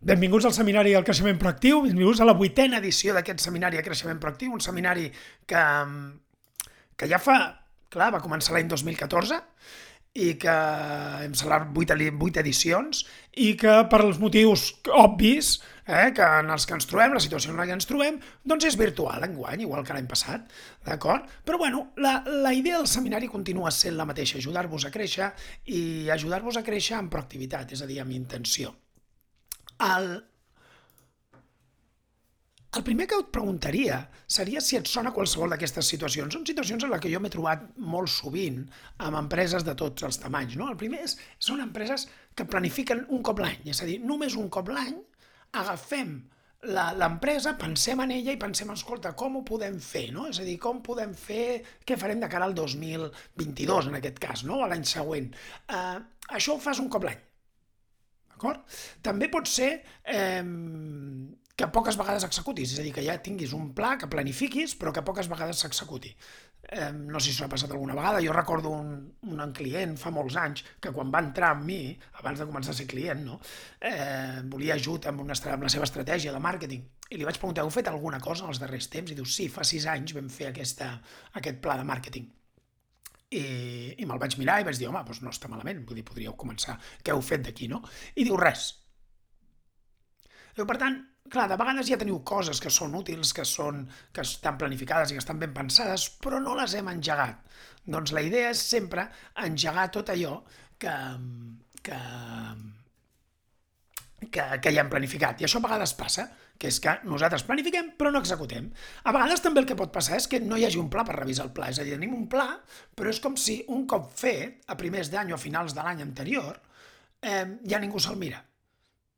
Benvinguts al Seminari del Creixement Proactiu, benvinguts a la vuitena edició d'aquest Seminari de Creixement Proactiu, un seminari que, que ja fa, clar, va començar l'any 2014 i que hem celebrat vuit, vuit edicions i que per als motius obvis eh, que en els que ens trobem, la situació en la que ens trobem, doncs és virtual enguany, igual que l'any passat, d'acord? Però bueno, la, la idea del seminari continua sent la mateixa, ajudar-vos a créixer i ajudar-vos a créixer amb proactivitat, és a dir, amb intenció. El, el primer que et preguntaria seria si et sona qualsevol d'aquestes situacions. Són situacions en les que jo m'he trobat molt sovint amb empreses de tots els tamanys. No? El primer és, són empreses que planifiquen un cop l'any, és a dir, només un cop l'any agafem l'empresa, pensem en ella i pensem, escolta, com ho podem fer, no? És a dir, com podem fer, què farem de cara al 2022, en aquest cas, no? A l'any següent. Uh, això ho fas un cop l'any. D'acord? També pot ser eh, que poques vegades executis, és a dir, que ja tinguis un pla, que planifiquis, però que poques vegades s'executi. Eh, no sé si s'ha passat alguna vegada, jo recordo un, un client fa molts anys que quan va entrar amb mi, abans de començar a ser client, no? eh, volia ajut amb, una, amb la seva estratègia de màrqueting, i li vaig preguntar, heu fet alguna cosa en els darrers temps? I diu, sí, fa sis anys vam fer aquesta, aquest pla de màrqueting. I, i me'l vaig mirar i vaig dir, home, doncs no està malament, vull dir, podríeu començar, què heu fet d'aquí, no? I diu, res. Diu, per tant, clar, de vegades ja teniu coses que són útils, que, són, que estan planificades i que estan ben pensades, però no les hem engegat. Doncs la idea és sempre engegar tot allò que, que, que, que ja hem planificat. I això a vegades passa, que és que nosaltres planifiquem però no executem. A vegades també el que pot passar és que no hi hagi un pla per revisar el pla. És a dir, tenim un pla, però és com si un cop fet, a primers d'any o a finals de l'any anterior, eh, ja ningú se'l mira,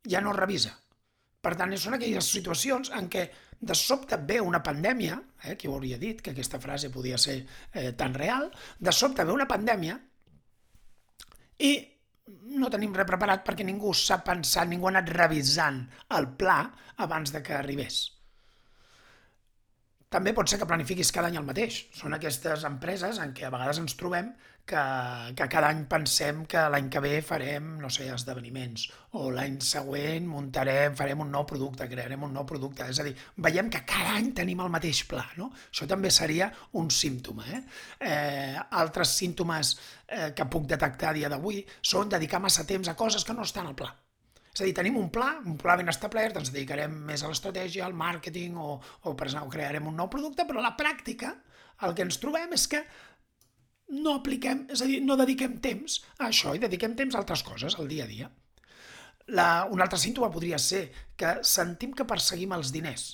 ja no revisa. Per tant, són aquelles situacions en què de sobte ve una pandèmia, eh, qui ho hauria dit que aquesta frase podia ser eh, tan real, de sobte ve una pandèmia i no tenim res preparat perquè ningú s'ha pensat, ningú ha anat revisant el pla abans de que arribés. També pot ser que planifiquis cada any el mateix. Són aquestes empreses en què a vegades ens trobem que, que cada any pensem que l'any que ve farem, no sé, esdeveniments, o l'any següent muntarem, farem un nou producte, crearem un nou producte. És a dir, veiem que cada any tenim el mateix pla, no? Això també seria un símptoma. Eh? Eh, altres símptomes eh, que puc detectar a dia d'avui són dedicar massa temps a coses que no estan al pla. És a dir, tenim un pla, un pla ben establert, ens dedicarem més a l'estratègia, al màrqueting o, o, per exemple, crearem un nou producte, però la pràctica el que ens trobem és que no apliquem, és a dir, no dediquem temps a això i dediquem temps a altres coses, al dia a dia. La, un altre símptoma podria ser que sentim que perseguim els diners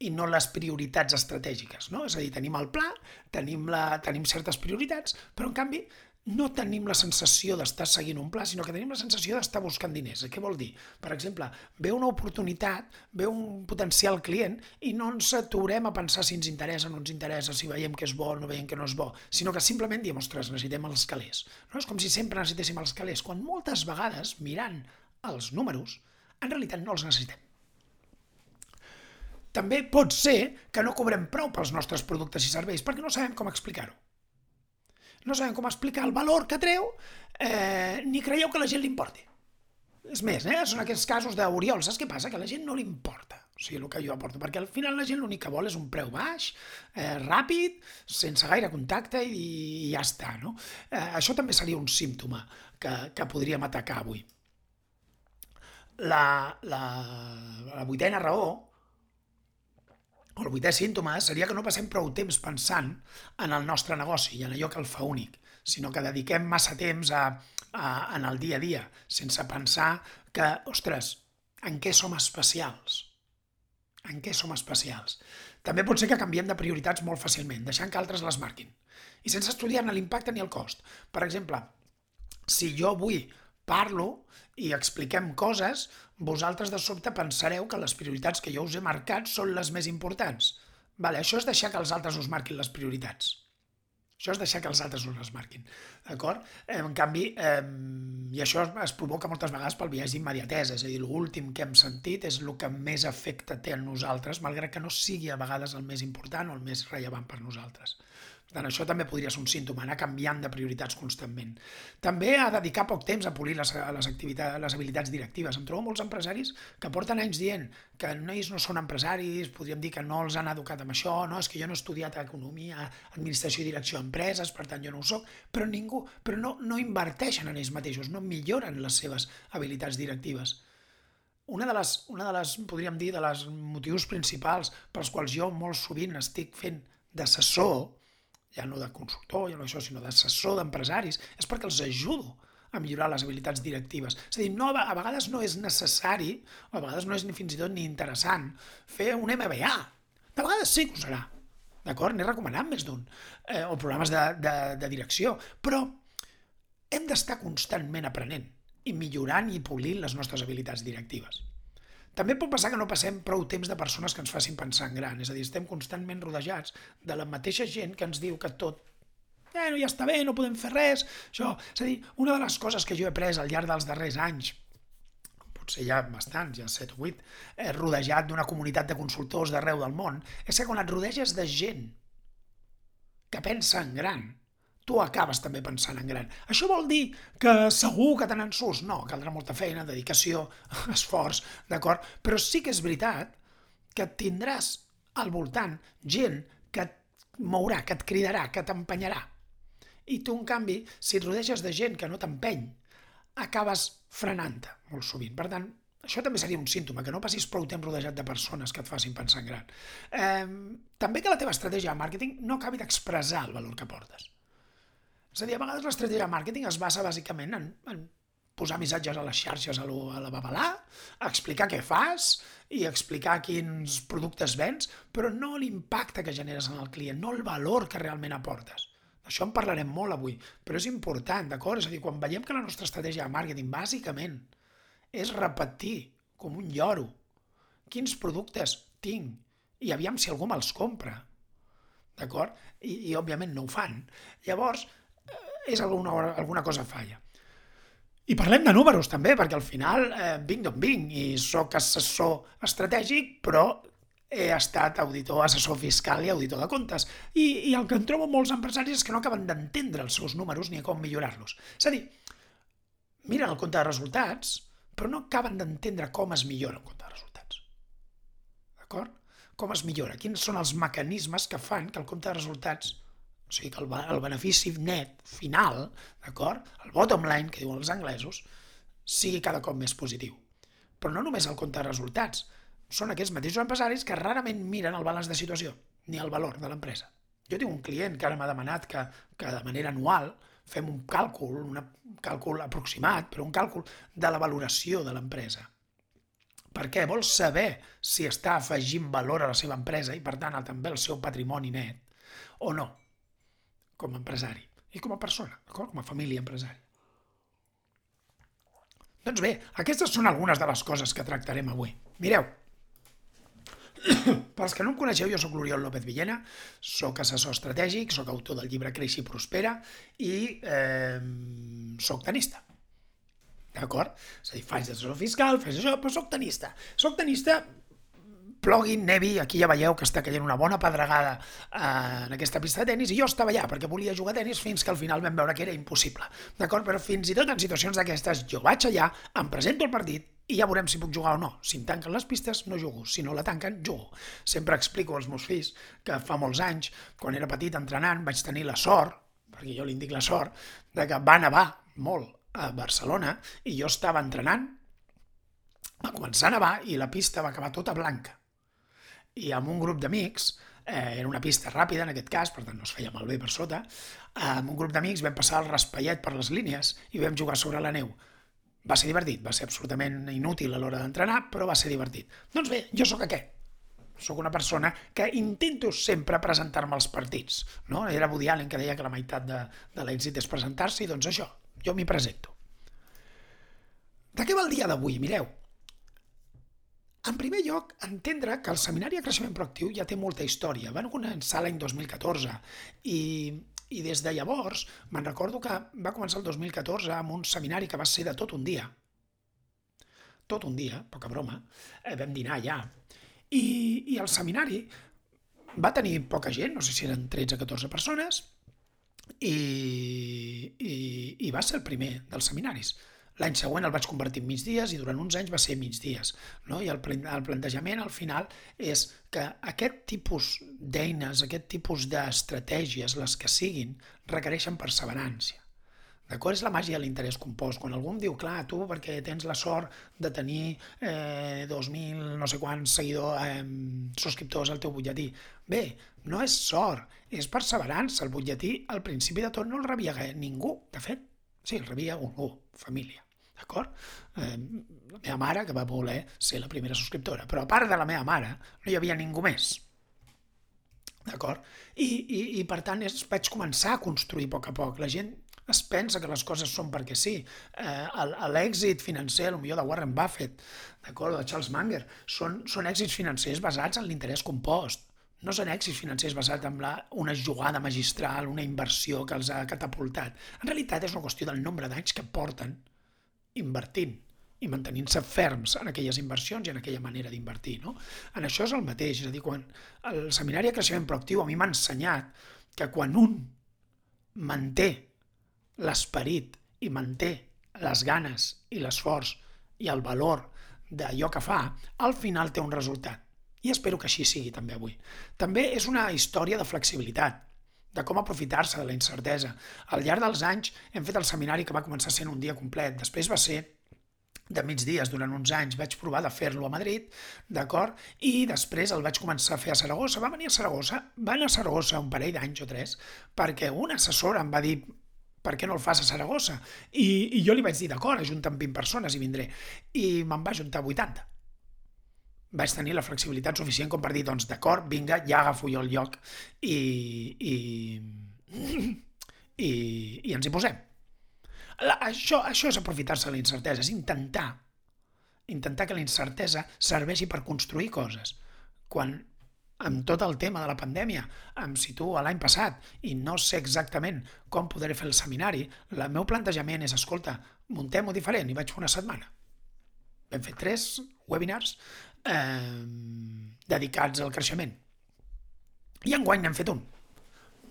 i no les prioritats estratègiques. No? És a dir, tenim el pla, tenim, la, tenim certes prioritats, però en canvi no tenim la sensació d'estar seguint un pla, sinó que tenim la sensació d'estar buscant diners. Què vol dir? Per exemple, ve una oportunitat, ve un potencial client i no ens aturem a pensar si ens interessa o no ens interessa, si veiem que és bo o no veiem que no és bo, sinó que simplement diem, ostres, necessitem els calés. No? És com si sempre necessitéssim els calés, quan moltes vegades, mirant els números, en realitat no els necessitem. També pot ser que no cobrem prou pels nostres productes i serveis perquè no sabem com explicar-ho no sabem com explicar el valor que treu, eh, ni creieu que la gent li importi. És més, eh? són aquests casos d'Oriol, saps què passa? Que a la gent no li importa o sigui, el que jo aporto, perquè al final la gent l'únic que vol és un preu baix, eh, ràpid, sense gaire contacte i, i ja està. No? Eh, això també seria un símptoma que, que podríem atacar avui. La, la, la vuitena raó el vuitè símptoma seria que no passem prou temps pensant en el nostre negoci i en allò que el fa únic, sinó que dediquem massa temps a, a, en el dia a dia, sense pensar que, ostres, en què som especials? En què som especials? També pot ser que canviem de prioritats molt fàcilment, deixant que altres les marquin, i sense estudiar-ne l'impacte ni el cost. Per exemple, si jo vull parlo i expliquem coses, vosaltres de sobte pensareu que les prioritats que jo us he marcat són les més importants. Vale, això és deixar que els altres us marquin les prioritats. Això és deixar que els altres us les marquin. D'acord? En canvi, eh, i això es provoca moltes vegades pel viatge d'immediatesa, és a dir, l'últim que hem sentit és el que més efecte té en nosaltres, malgrat que no sigui a vegades el més important o el més rellevant per nosaltres. Tant, això també podria ser un símptoma, anar canviant de prioritats constantment. També a dedicar poc temps a polir les, les, activitats, les habilitats directives. Em trobo molts empresaris que porten anys dient que ells no són empresaris, podríem dir que no els han educat amb això, no, és que jo no he estudiat economia, administració i direcció d'empreses, per tant jo no ho soc, però ningú, però no, no inverteixen en ells mateixos, no milloren les seves habilitats directives una de les, una de les, podríem dir, de les motius principals pels quals jo molt sovint estic fent d'assessor ja no de consultor, ja no això, sinó d'assessor d'empresaris, és perquè els ajudo a millorar les habilitats directives. És a dir, no, a vegades no és necessari, o a vegades no és ni fins i tot ni interessant, fer un MBA. De vegades sí que ho serà, d'acord? N'he recomanat més d'un, eh, o programes de, de, de direcció, però hem d'estar constantment aprenent i millorant i polint les nostres habilitats directives. També pot passar que no passem prou temps de persones que ens facin pensar en gran, és a dir, estem constantment rodejats de la mateixa gent que ens diu que tot eh, no, ja està bé, no podem fer res, això. És a dir, una de les coses que jo he après al llarg dels darrers anys, potser ja bastants, ja 7 o 8, eh, rodejat d'una comunitat de consultors d'arreu del món, és que quan et rodeges de gent que pensa en gran, tu acabes també pensant en gran. Això vol dir que segur que tenen sus? No, caldrà molta feina, dedicació, esforç, d'acord? Però sí que és veritat que tindràs al voltant gent que et mourà, que et cridarà, que t'empenyarà. I tu, en canvi, si et rodeges de gent que no t'empeny, acabes frenant-te molt sovint. Per tant, això també seria un símptoma, que no passis prou temps rodejat de persones que et facin pensar en gran. Eh, també que la teva estratègia de màrqueting no acabi d'expressar el valor que portes. És a dir, a vegades l'estratègia de màrqueting es basa bàsicament en, en posar missatges a les xarxes a, a la babalà, explicar què fas i explicar quins productes vens, però no l'impacte que generes en el client, no el valor que realment aportes. Això en parlarem molt avui, però és important, d'acord? És a dir, quan veiem que la nostra estratègia de màrqueting bàsicament és repetir com un lloro quins productes tinc i aviam si algú me'ls compra, d'acord? I, I òbviament no ho fan. Llavors, és alguna, alguna cosa falla. I parlem de números també, perquè al final eh, vinc d'on vinc i sóc assessor estratègic, però he estat auditor, assessor fiscal i auditor de comptes. I, i el que em trobo molts empresaris és que no acaben d'entendre els seus números ni com millorar-los. És a dir, miren el compte de resultats, però no acaben d'entendre com es millora el compte de resultats. D'acord? Com es millora? Quins són els mecanismes que fan que el compte de resultats o sigui que el, el benefici net final, d'acord, el bottom line, que diuen els anglesos, sigui cada cop més positiu. Però no només el compte de resultats, són aquests mateixos empresaris que rarament miren el balanç de situació, ni el valor de l'empresa. Jo tinc un client que ara m'ha demanat que, que de manera anual fem un càlcul, un càlcul aproximat, però un càlcul de la valoració de l'empresa. Per què? Vol saber si està afegint valor a la seva empresa i, per tant, també al seu patrimoni net o no com a empresari i com a persona, com a família empresària. Doncs bé, aquestes són algunes de les coses que tractarem avui. Mireu, pels que no em coneixeu, jo sóc l'Oriol López Villena, sóc assessor estratègic, sóc autor del llibre Creix i Prospera i eh, sóc tenista. D'acord? És a dir, faig d'assessor fiscal, faig això, però sóc tenista. Sóc tenista plogui, nevi, aquí ja veieu que està caient una bona pedregada eh, en aquesta pista de tennis i jo estava allà perquè volia jugar a tennis fins que al final vam veure que era impossible. D'acord? Però fins i tot en situacions d'aquestes jo vaig allà, em presento al partit i ja veurem si puc jugar o no. Si em tanquen les pistes, no jugo. Si no la tanquen, jugo. Sempre explico als meus fills que fa molts anys, quan era petit entrenant, vaig tenir la sort, perquè jo li indic la sort, de que va nevar molt a Barcelona i jo estava entrenant, va començar a nevar i la pista va acabar tota blanca i amb un grup d'amics, eh, era una pista ràpida en aquest cas, per tant no es feia malbé per sota, eh, amb un grup d'amics vam passar el raspallet per les línies i vam jugar sobre la neu. Va ser divertit, va ser absolutament inútil a l'hora d'entrenar, però va ser divertit. Doncs bé, jo sóc aquest. Sóc una persona que intento sempre presentar-me als partits. No? Era Woody Allen que deia que la meitat de, de l'èxit és presentar-se i doncs això, jo m'hi presento. què va el dia d'avui? Mireu, en primer lloc, entendre que el Seminari de Creixement Proactiu ja té molta història. Van començar l'any 2014 i, i des de llavors me'n recordo que va començar el 2014 amb un seminari que va ser de tot un dia. Tot un dia, poca broma. Eh, vam dinar allà. I, I el seminari va tenir poca gent, no sé si eren 13 o 14 persones, i, i, i va ser el primer dels seminaris. L'any següent el vaig convertir en migdies i durant uns anys va ser migdies. No? I el, el plantejament al final és que aquest tipus d'eines, aquest tipus d'estratègies, les que siguin, requereixen perseverància. D'acord? És la màgia de l'interès compost. Quan algú em diu, clar, tu perquè tens la sort de tenir eh, 2.000 no sé quants seguidors, eh, subscriptors al teu butlletí. Bé, no és sort, és perseverança. El butlletí al principi de tot no el rebia ningú, de fet. Sí, el rebia algú, família. D'acord? Eh, la meva mare, que va voler ser la primera subscriptora. Però a part de la meva mare, no hi havia ningú més. D'acord? I, i, I per tant és, vaig començar a construir a poc a poc. La gent es pensa que les coses són perquè sí. Eh, L'èxit financer, millor de Warren Buffett, d'acord, de Charles Munger, són, són èxits financers basats en l'interès compost. No són èxits financers basats en la, una jugada magistral, una inversió que els ha catapultat. En realitat és una qüestió del nombre d'anys que porten invertint i mantenint-se ferms en aquelles inversions i en aquella manera d'invertir. No? En això és el mateix, és a dir, quan el seminari de creixement proactiu a mi m'ha ensenyat que quan un manté l'esperit i manté les ganes i l'esforç i el valor d'allò que fa, al final té un resultat. I espero que així sigui també avui. També és una història de flexibilitat, de com aprofitar-se de la incertesa. Al llarg dels anys hem fet el seminari que va començar sent un dia complet, després va ser de migdies durant uns anys, vaig provar de fer-lo a Madrid, d'acord? I després el vaig començar a fer a Saragossa. Va venir a Saragossa, va anar a Saragossa un parell d'anys o tres, perquè un assessor em va dir per què no el fas a Saragossa? I, i jo li vaig dir, d'acord, ajunta'm 20 persones i vindré. I me'n va ajuntar 80. Vaig tenir la flexibilitat suficient com per dir, doncs d'acord, vinga, ja agafo jo el lloc i, i, i, i ens hi posem. La, això, això és aprofitar-se de la incertesa, és intentar intentar que la incertesa serveixi per construir coses. Quan amb tot el tema de la pandèmia, em situo l'any passat i no sé exactament com podré fer el seminari, el meu plantejament és, escolta, muntem-ho diferent i vaig fer una setmana. Vam fer tres webinars eh, dedicats al creixement. I enguany n'hem fet un.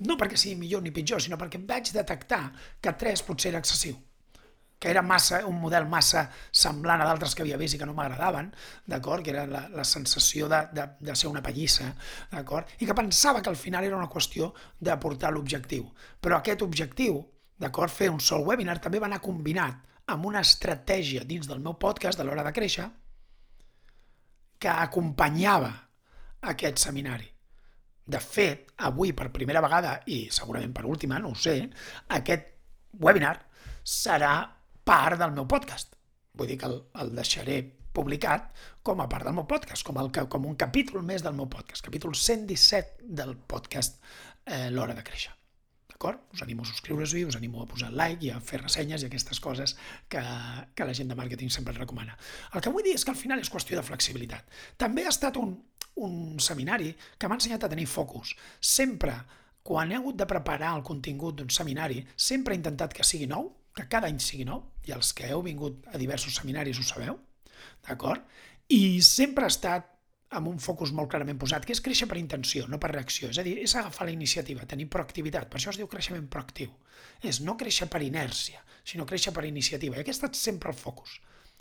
No perquè sigui millor ni pitjor, sinó perquè vaig detectar que tres potser era excessiu que era massa, un model massa semblant a d'altres que havia vist i que no m'agradaven, d'acord? Que era la, la sensació de, de, de ser una pallissa, d'acord? I que pensava que al final era una qüestió d'aportar l'objectiu. Però aquest objectiu, d'acord, fer un sol webinar també va anar combinat amb una estratègia dins del meu podcast de l'hora de créixer que acompanyava aquest seminari. De fet, avui per primera vegada, i segurament per última, no ho sé, aquest webinar serà part del meu podcast. Vull dir que el, el deixaré publicat com a part del meu podcast, com, el, com un capítol més del meu podcast, capítol 117 del podcast eh, L'Hora de Créixer. D'acord? Us animo a subscriure-s'hi, us animo a posar like i a fer ressenyes i aquestes coses que, que la gent de màrqueting sempre et recomana. El que vull dir és que al final és qüestió de flexibilitat. També ha estat un, un seminari que m'ha ensenyat a tenir focus. Sempre, quan he hagut de preparar el contingut d'un seminari, sempre he intentat que sigui nou, que cada any sigui nou, i els que heu vingut a diversos seminaris ho sabeu, d'acord? I sempre ha estat amb un focus molt clarament posat, que és créixer per intenció, no per reacció. És a dir, és agafar la iniciativa, tenir proactivitat. Per això es diu creixement proactiu. És no créixer per inèrcia, sinó créixer per iniciativa. I aquest ha estat sempre el focus.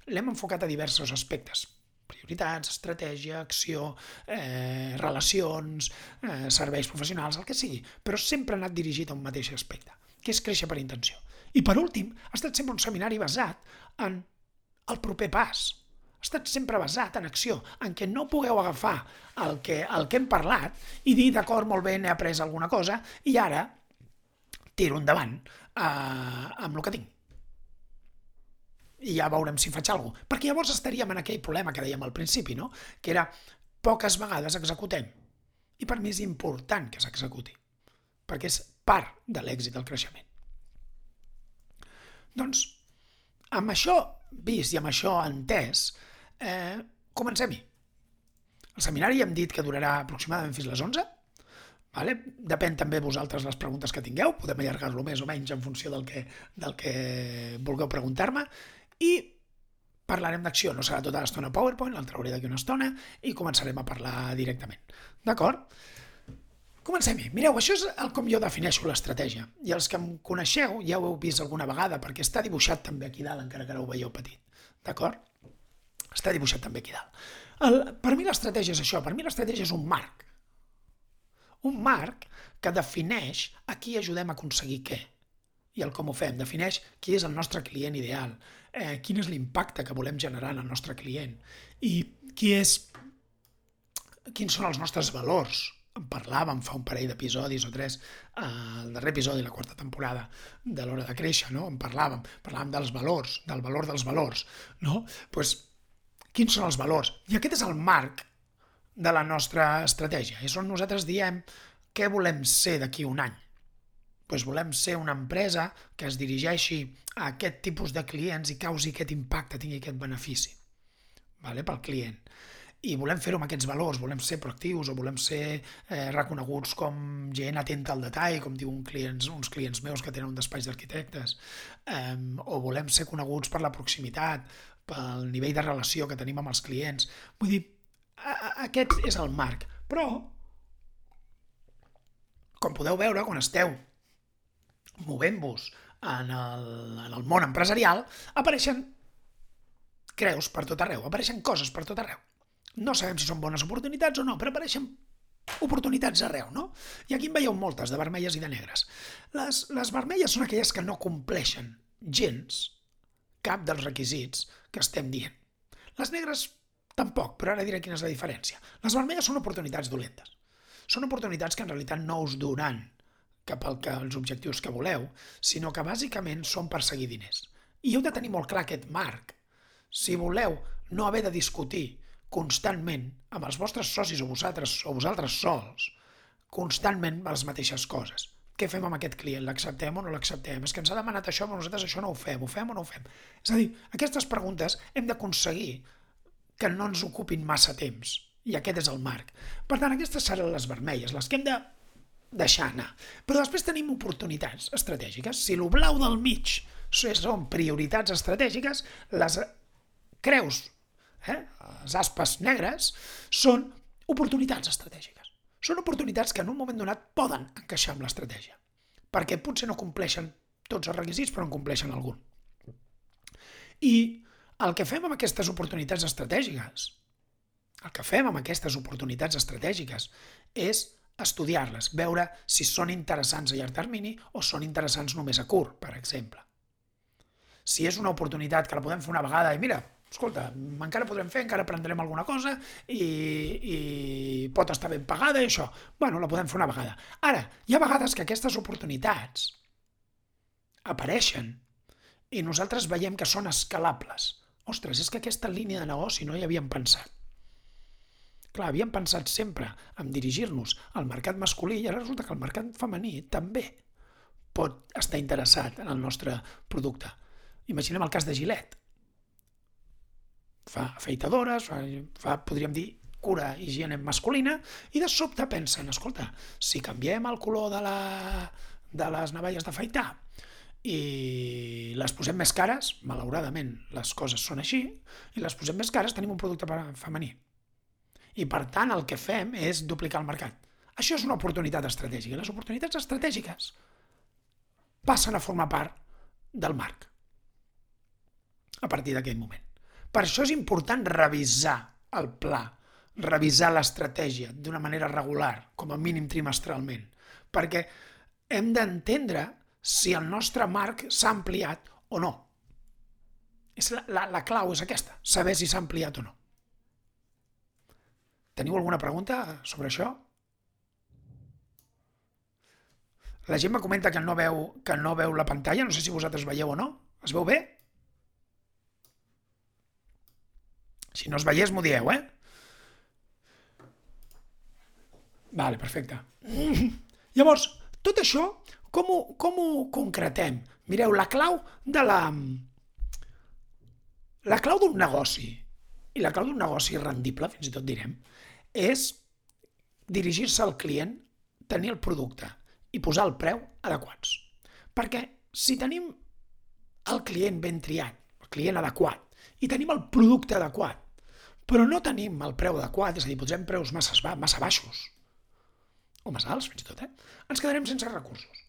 L'hem enfocat a diversos aspectes. Prioritats, estratègia, acció, eh, relacions, eh, serveis professionals, el que sigui. Però sempre ha anat dirigit a un mateix aspecte, que és créixer per intenció. I per últim, ha estat sempre un seminari basat en el proper pas. Ha estat sempre basat en acció, en què no pugueu agafar el que, el que hem parlat i dir, d'acord, molt bé, n'he après alguna cosa, i ara tiro endavant eh, amb el que tinc. I ja veurem si faig alguna cosa. Perquè llavors estaríem en aquell problema que dèiem al principi, no? que era poques vegades executem. I per mi és important que s'executi, perquè és part de l'èxit del creixement. Doncs amb això vist i amb això entès, eh, comencem-hi. El seminari hem dit que durarà aproximadament fins les 11, Vale? Depèn també vosaltres les preguntes que tingueu, podem allargar-lo més o menys en funció del que, del que vulgueu preguntar-me, i parlarem d'acció, no serà tota l'estona PowerPoint, el trauré d'aquí una estona i començarem a parlar directament. D'acord? Comencem-hi. Mireu, això és el com jo defineixo l'estratègia. I els que em coneixeu ja ho heu vist alguna vegada, perquè està dibuixat també aquí dalt, encara que no ho veieu petit. D'acord? Està dibuixat també aquí dalt. El, per mi l'estratègia és això, per mi l'estratègia és un marc. Un marc que defineix a qui ajudem a aconseguir què i el com ho fem. Defineix qui és el nostre client ideal, eh, quin és l'impacte que volem generar en el nostre client i qui és, quins són els nostres valors, en parlàvem fa un parell d'episodis o tres, eh, el darrer episodi, la quarta temporada de l'hora de créixer, no? en parlàvem, parlàvem dels valors, del valor dels valors, no? pues, quins són els valors? I aquest és el marc de la nostra estratègia, és on nosaltres diem què volem ser d'aquí un any. Pues volem ser una empresa que es dirigeixi a aquest tipus de clients i causi aquest impacte, tingui aquest benefici vale? pel client i volem fer-ho amb aquests valors, volem ser proactius o volem ser eh, reconeguts com gent atenta al detall, com diuen clients, uns clients meus que tenen un despatx d'arquitectes, eh, o volem ser coneguts per la proximitat, pel nivell de relació que tenim amb els clients. Vull dir, aquest és el marc. Però, com podeu veure, quan esteu movent-vos en, en el món empresarial, apareixen creus per tot arreu, apareixen coses per tot arreu. No sabem si són bones oportunitats o no, però apareixen oportunitats arreu, no? I aquí en veieu moltes, de vermelles i de negres. Les, les vermelles són aquelles que no compleixen gens cap dels requisits que estem dient. Les negres tampoc, però ara diré quina és la diferència. Les vermelles són oportunitats dolentes. Són oportunitats que en realitat no us donaran cap al que, als objectius que voleu, sinó que bàsicament són per seguir diners. I heu de tenir molt clar aquest marc. Si voleu no haver de discutir constantment amb els vostres socis o vosaltres, o vosaltres sols, constantment les mateixes coses. Què fem amb aquest client? L'acceptem o no l'acceptem? És que ens ha demanat això, però nosaltres això no ho fem. Ho fem o no ho fem? És a dir, aquestes preguntes hem d'aconseguir que no ens ocupin massa temps. I aquest és el marc. Per tant, aquestes seran les vermelles, les que hem de deixar anar. Però després tenim oportunitats estratègiques. Si el blau del mig són prioritats estratègiques, les creus eh, les aspes negres, són oportunitats estratègiques. Són oportunitats que en un moment donat poden encaixar amb l'estratègia, perquè potser no compleixen tots els requisits, però en compleixen algun. I el que fem amb aquestes oportunitats estratègiques, el que fem amb aquestes oportunitats estratègiques és estudiar-les, veure si són interessants a llarg termini o són interessants només a curt, per exemple. Si és una oportunitat que la podem fer una vegada i mira, escolta, encara podrem fer, encara aprendrem alguna cosa i, i pot estar ben pagada i això. Bueno, la podem fer una vegada. Ara, hi ha vegades que aquestes oportunitats apareixen i nosaltres veiem que són escalables. Ostres, és que aquesta línia de negoci no hi havíem pensat. Clar, havíem pensat sempre en dirigir-nos al mercat masculí i ara resulta que el mercat femení també pot estar interessat en el nostre producte. Imaginem el cas de Gillette fa afeitadores, fa, fa podríem dir, cura higiene masculina, i de sobte pensen, escolta, si canviem el color de, la, de les navalles d'afaitar i les posem més cares, malauradament les coses són així, i les posem més cares tenim un producte femení. I per tant el que fem és duplicar el mercat. Això és una oportunitat estratègica. Les oportunitats estratègiques passen a formar part del marc a partir d'aquell moment. Per això és important revisar el pla, revisar l'estratègia d'una manera regular, com a mínim trimestralment, perquè hem d'entendre si el nostre marc s'ha ampliat o no. És la, la, la clau és aquesta, saber si s'ha ampliat o no. Teniu alguna pregunta sobre això? La gent me comenta que no veu, que no veu la pantalla, no sé si vosaltres veieu o no. Es veu bé? Si no es veiés, m'ho dieu, eh? Vale, perfecte. Llavors, tot això, com ho, com ho concretem? Mireu, la clau de la, La clau d'un negoci, i la clau d'un negoci rendible, fins i tot direm, és dirigir-se al client, tenir el producte i posar el preu adequats. Perquè si tenim el client ben triat, el client adequat, i tenim el producte adequat, però no tenim el preu adequat, és a dir, posem preus massa, massa baixos, o massa alts fins i tot, eh? ens quedarem sense recursos.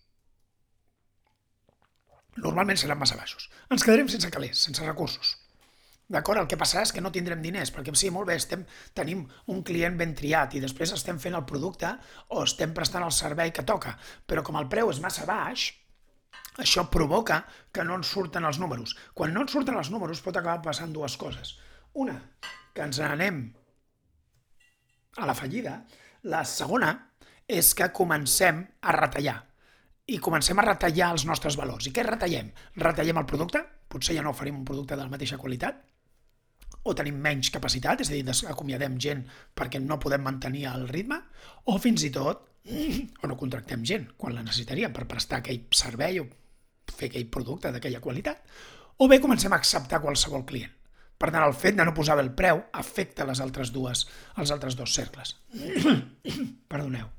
Normalment seran massa baixos. Ens quedarem sense calés, sense recursos. D'acord? El que passarà és que no tindrem diners, perquè sí, molt bé, estem, tenim un client ben triat i després estem fent el producte o estem prestant el servei que toca, però com el preu és massa baix, això provoca que no ens surten els números. Quan no ens surten els números pot acabar passant dues coses. Una, que ens anem a la fallida. La segona és que comencem a retallar. I comencem a retallar els nostres valors. I què retallem? Retallem el producte, potser ja no oferim un producte de la mateixa qualitat, o tenim menys capacitat, és a dir, acomiadem gent perquè no podem mantenir el ritme, o fins i tot, o no contractem gent quan la necessitaríem per prestar aquell servei o fer aquell producte d'aquella qualitat, o bé comencem a acceptar qualsevol client. Per tant, el fet de no posar bé el preu afecta les altres dues, els altres dos cercles. Perdoneu.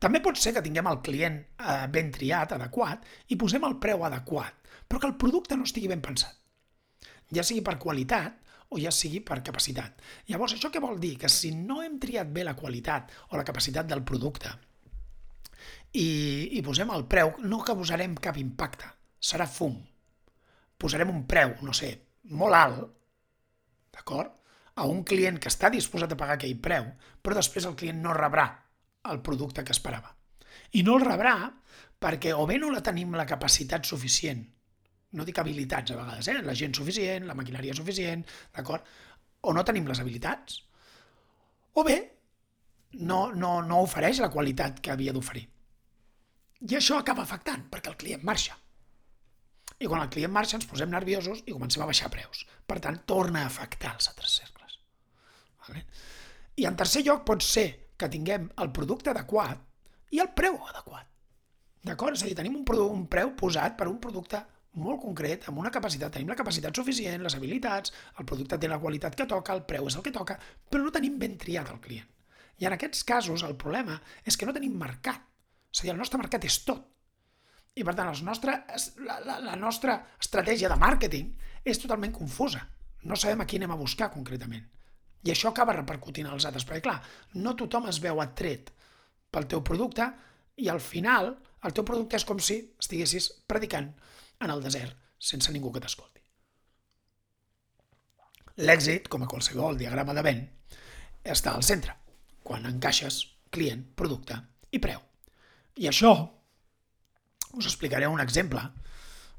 També pot ser que tinguem el client eh, ben triat, adequat, i posem el preu adequat, però que el producte no estigui ben pensat. Ja sigui per qualitat o ja sigui per capacitat. Llavors, això què vol dir? Que si no hem triat bé la qualitat o la capacitat del producte i, i posem el preu, no causarem cap impacte, serà fum. Posarem un preu, no sé, molt alt, d'acord? A un client que està disposat a pagar aquell preu, però després el client no rebrà el producte que esperava. I no el rebrà perquè o bé no la tenim la capacitat suficient, no dic habilitats a vegades, eh? la gent suficient, la maquinària suficient, d'acord? O no tenim les habilitats, o bé no, no, no ofereix la qualitat que havia d'oferir. I això acaba afectant, perquè el client marxa. I quan el client marxa ens posem nerviosos i comencem a baixar preus. Per tant, torna a afectar els altres cercles. Vale? I en tercer lloc pot ser que tinguem el producte adequat i el preu adequat. D'acord? És a dir, tenim un, un preu posat per un producte molt concret, amb una capacitat, tenim la capacitat suficient, les habilitats, el producte té la qualitat que toca, el preu és el que toca, però no tenim ben triat el client. I en aquests casos el problema és que no tenim mercat. És a dir, el nostre mercat és tot. I per tant, nostre, la, la, la nostra estratègia de màrqueting és totalment confusa. No sabem a qui anem a buscar concretament. I això acaba repercutint als altres, perquè clar, no tothom es veu atret pel teu producte i al final el teu producte és com si estiguessis predicant en el desert sense ningú que t'escolti. L'èxit, com a qualsevol diagrama de vent, està al centre, quan encaixes client, producte i preu. I això us explicaré un exemple.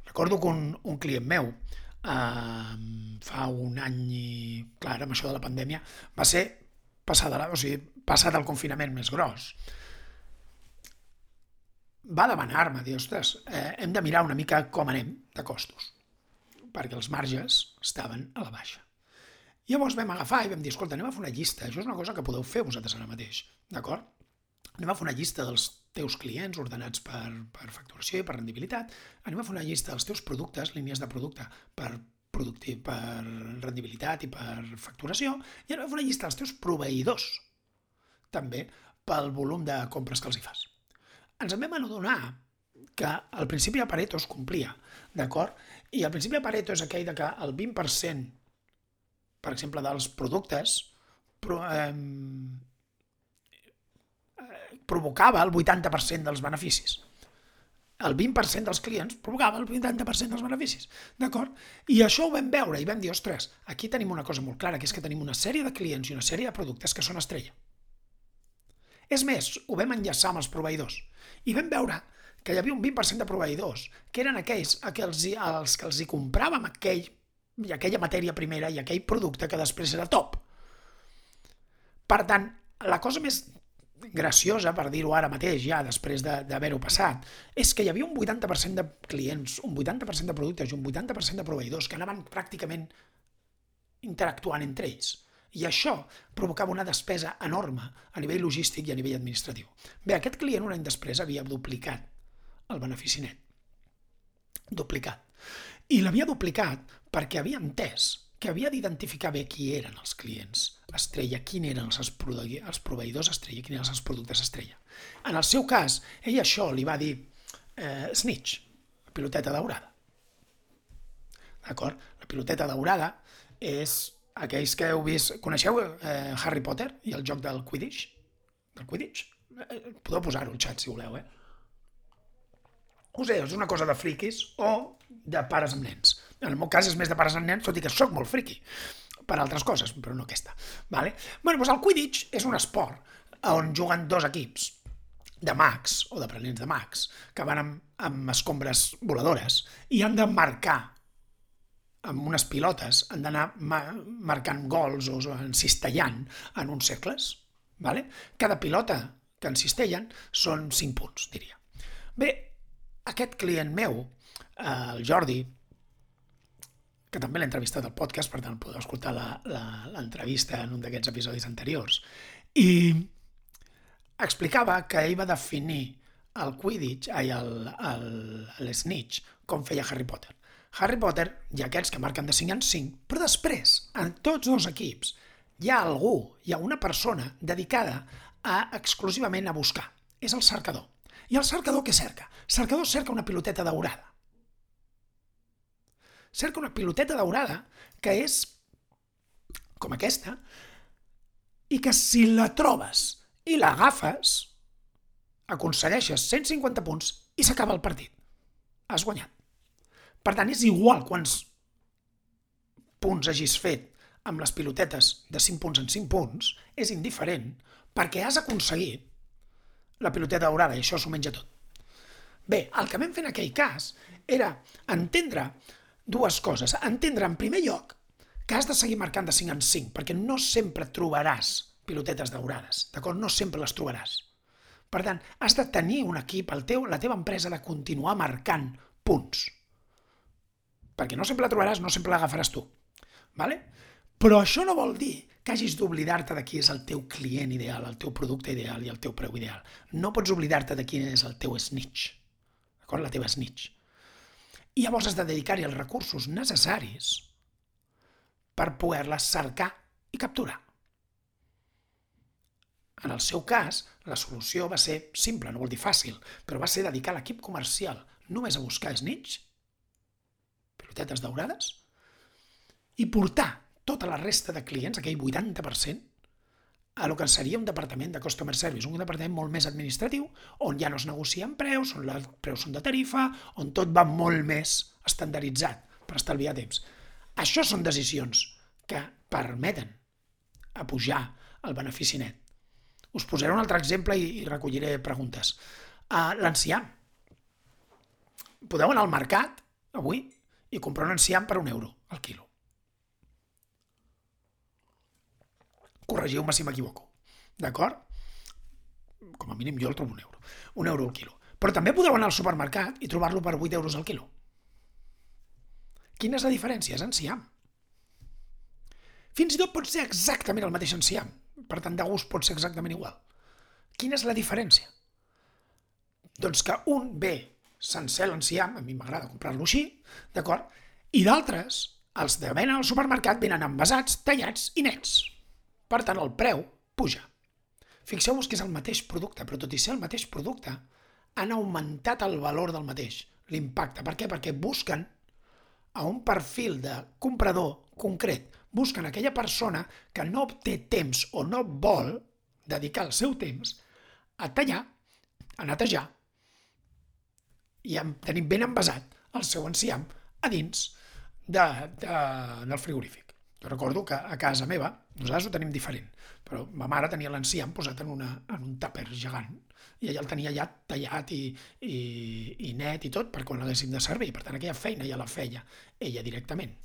Recordo que un, un client meu eh, fa un any i, clar, amb això de la pandèmia, va ser passat, o sigui, passat el confinament més gros. Va demanar-me, dir, ostres, eh, hem de mirar una mica com anem de costos, perquè els marges estaven a la baixa. Llavors vam agafar i vam dir, escolta, anem a fer una llista, això és una cosa que podeu fer vosaltres ara mateix, d'acord? Anem a fer una llista dels teus clients ordenats per, per facturació i per rendibilitat, anem a fer una llista dels teus productes, línies de producte per productiu, per rendibilitat i per facturació, i anem a fer una llista dels teus proveïdors, també pel volum de compres que els hi fas. Ens en vam adonar que al principi de Pareto es complia, d'acord? I al principi de Pareto és aquell de que el 20% per exemple, dels productes, pro, eh, provocava el 80% dels beneficis. El 20% dels clients provocava el 80% dels beneficis. D'acord? I això ho vam veure i vam dir, ostres, aquí tenim una cosa molt clara, que és que tenim una sèrie de clients i una sèrie de productes que són estrella. És més, ho vam enllaçar amb els proveïdors i vam veure que hi havia un 20% de proveïdors que eren aquells que els, als que els hi compràvem aquell i aquella matèria primera i aquell producte que després era top. Per tant, la cosa més graciosa, per dir-ho ara mateix, ja després d'haver-ho passat, és que hi havia un 80% de clients, un 80% de productes i un 80% de proveïdors que anaven pràcticament interactuant entre ells. I això provocava una despesa enorme a nivell logístic i a nivell administratiu. Bé, aquest client un any després havia duplicat el benefici net. Duplicat. I l'havia duplicat perquè havia entès que havia d'identificar bé qui eren els clients estrella, quin eren els, els proveïdors estrella, quins eren els productes estrella. En el seu cas, ell això li va dir eh, snitch, piloteta daurada. D'acord? La piloteta daurada és aquells que heu vist... Coneixeu eh, Harry Potter i el joc del Quidditch? Del Quidditch? Eh, podeu posar-ho al xat si voleu, eh? Us sé, és una cosa de friquis o de pares amb nens. En el meu cas és més de pares amb nens, tot i que sóc molt friqui per altres coses, però no aquesta. Vale? Bueno, doncs el Quidditch és un esport on juguen dos equips de mags o d'aprenents de mags que van amb, amb escombres voladores i han de marcar amb unes pilotes, han d'anar ma marcant gols o encistellant en uns cercles. Vale? Cada pilota que encistellen són 5 punts, diria. Bé, aquest client meu, eh, el Jordi, que també l'he entrevistat al podcast, per tant podeu escoltar l'entrevista en un d'aquests episodis anteriors, i explicava que ell va definir el Quidditch, ai, el, el, el Snitch, com feia Harry Potter. Harry Potter hi ha aquells que marquen de 5 en 5, però després, en tots dos equips, hi ha algú, hi ha una persona dedicada a exclusivament a buscar. És el cercador. I el cercador què cerca? El cercador cerca una piloteta daurada. Cerca una piloteta daurada que és com aquesta i que si la trobes i l'agafes aconsegueixes 150 punts i s'acaba el partit. Has guanyat. Per tant, és igual quants punts hagis fet amb les pilotetes de 5 punts en 5 punts, és indiferent, perquè has aconseguit la piloteta daurada i això s'ho menja tot. Bé, el que vam fer en aquell cas era entendre dues coses. Entendre, en primer lloc, que has de seguir marcant de 5 en 5, perquè no sempre trobaràs pilotetes daurades, d'acord? No sempre les trobaràs. Per tant, has de tenir un equip, el teu, la teva empresa de continuar marcant punts perquè no sempre la trobaràs, no sempre l'agafaràs tu. Vale? Però això no vol dir que hagis d'oblidar-te de qui és el teu client ideal, el teu producte ideal i el teu preu ideal. No pots oblidar-te de quin és el teu snitch, d'acord? La teva snitch. I llavors has de dedicar-hi els recursos necessaris per poder-la cercar i capturar. En el seu cas, la solució va ser simple, no vol dir fàcil, però va ser dedicar l'equip comercial només a buscar snitch tetes daurades, i portar tota la resta de clients, aquell 80%, a lo que seria un departament de customer service, un departament molt més administratiu, on ja no es negocien preus, on els preus són de tarifa, on tot va molt més estandarditzat per estalviar temps. Això són decisions que permeten a pujar el benefici net. Us posaré un altre exemple i, recolliré preguntes. Uh, L'enciam. Podeu anar al mercat avui i comprar un enciam per un euro al quilo. Corregiu-me si m'equivoco. D'acord? Com a mínim jo el trobo un euro. Un euro al quilo. Però també podeu anar al supermercat i trobar-lo per 8 euros al quilo. Quina és la diferència? És enciam. Fins i tot pot ser exactament el mateix enciam. Per tant, de gust pot ser exactament igual. Quina és la diferència? Doncs que un ve sencer l'enciam, a mi m'agrada comprar-lo així, d'acord? I d'altres, els de venen al supermercat venen envasats, tallats i nets. Per tant, el preu puja. Fixeu-vos que és el mateix producte, però tot i ser el mateix producte, han augmentat el valor del mateix, l'impacte. Per què? Perquè busquen a un perfil de comprador concret. Busquen aquella persona que no té temps o no vol dedicar el seu temps a tallar, a netejar, i tenim ben envasat el seu enciam a dins de, de, del frigorífic. Jo recordo que a casa meva, nosaltres ho tenim diferent, però ma mare tenia l'enciam posat en, una, en un tàper gegant i ella el tenia ja tallat i, i, i net i tot per quan l'haguéssim de servir. Per tant, aquella feina ja la feia ella directament.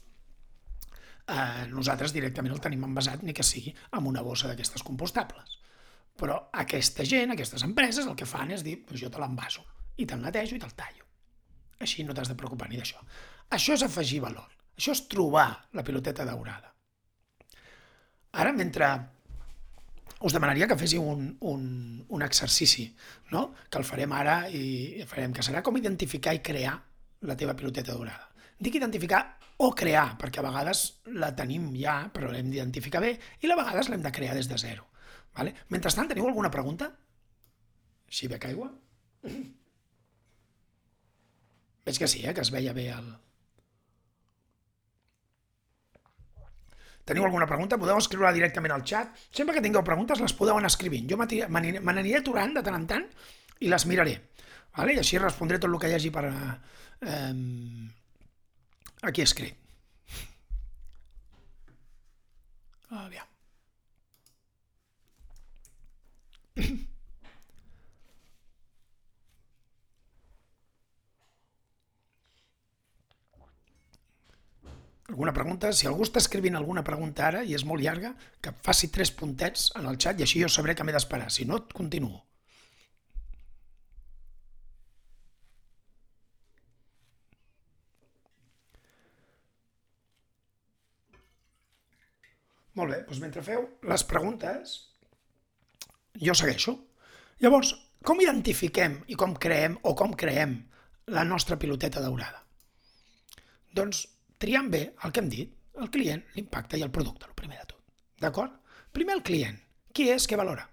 Eh, nosaltres directament el tenim envasat, ni que sigui amb una bossa d'aquestes compostables. Però aquesta gent, aquestes empreses, el que fan és dir, pues jo te l'envaso i te'l netejo i te'l tallo. Així no t'has de preocupar ni d'això. Això és afegir valor. Això és trobar la piloteta daurada. Ara, mentre us demanaria que féssiu un, un, un exercici, no? que el farem ara i farem, que serà com identificar i crear la teva piloteta daurada. Dic identificar o crear, perquè a vegades la tenim ja, però l'hem d'identificar bé, i a vegades l'hem de crear des de zero. Vale? Mentrestant, teniu alguna pregunta? Així bec aigua? Veig que sí, eh? que es veia bé el... Teniu alguna pregunta? Podeu escriure directament al xat. Sempre que tingueu preguntes les podeu anar escrivint. Jo me n'aniré aturant de tant en tant i les miraré. Vale? I així respondré tot el que hi hagi per eh, aquí escrit. Aviam. Alguna pregunta? Si algú està escrivint alguna pregunta ara i és molt llarga, que faci tres puntets en el xat i així jo sabré que m'he d'esperar. Si no, continuo. Molt bé, doncs mentre feu les preguntes, jo segueixo. Llavors, com identifiquem i com creem o com creem la nostra piloteta daurada? Doncs triant bé el que hem dit, el client, l'impacte i el producte, el primer de tot. D'acord? Primer el client. Qui és? Què valora?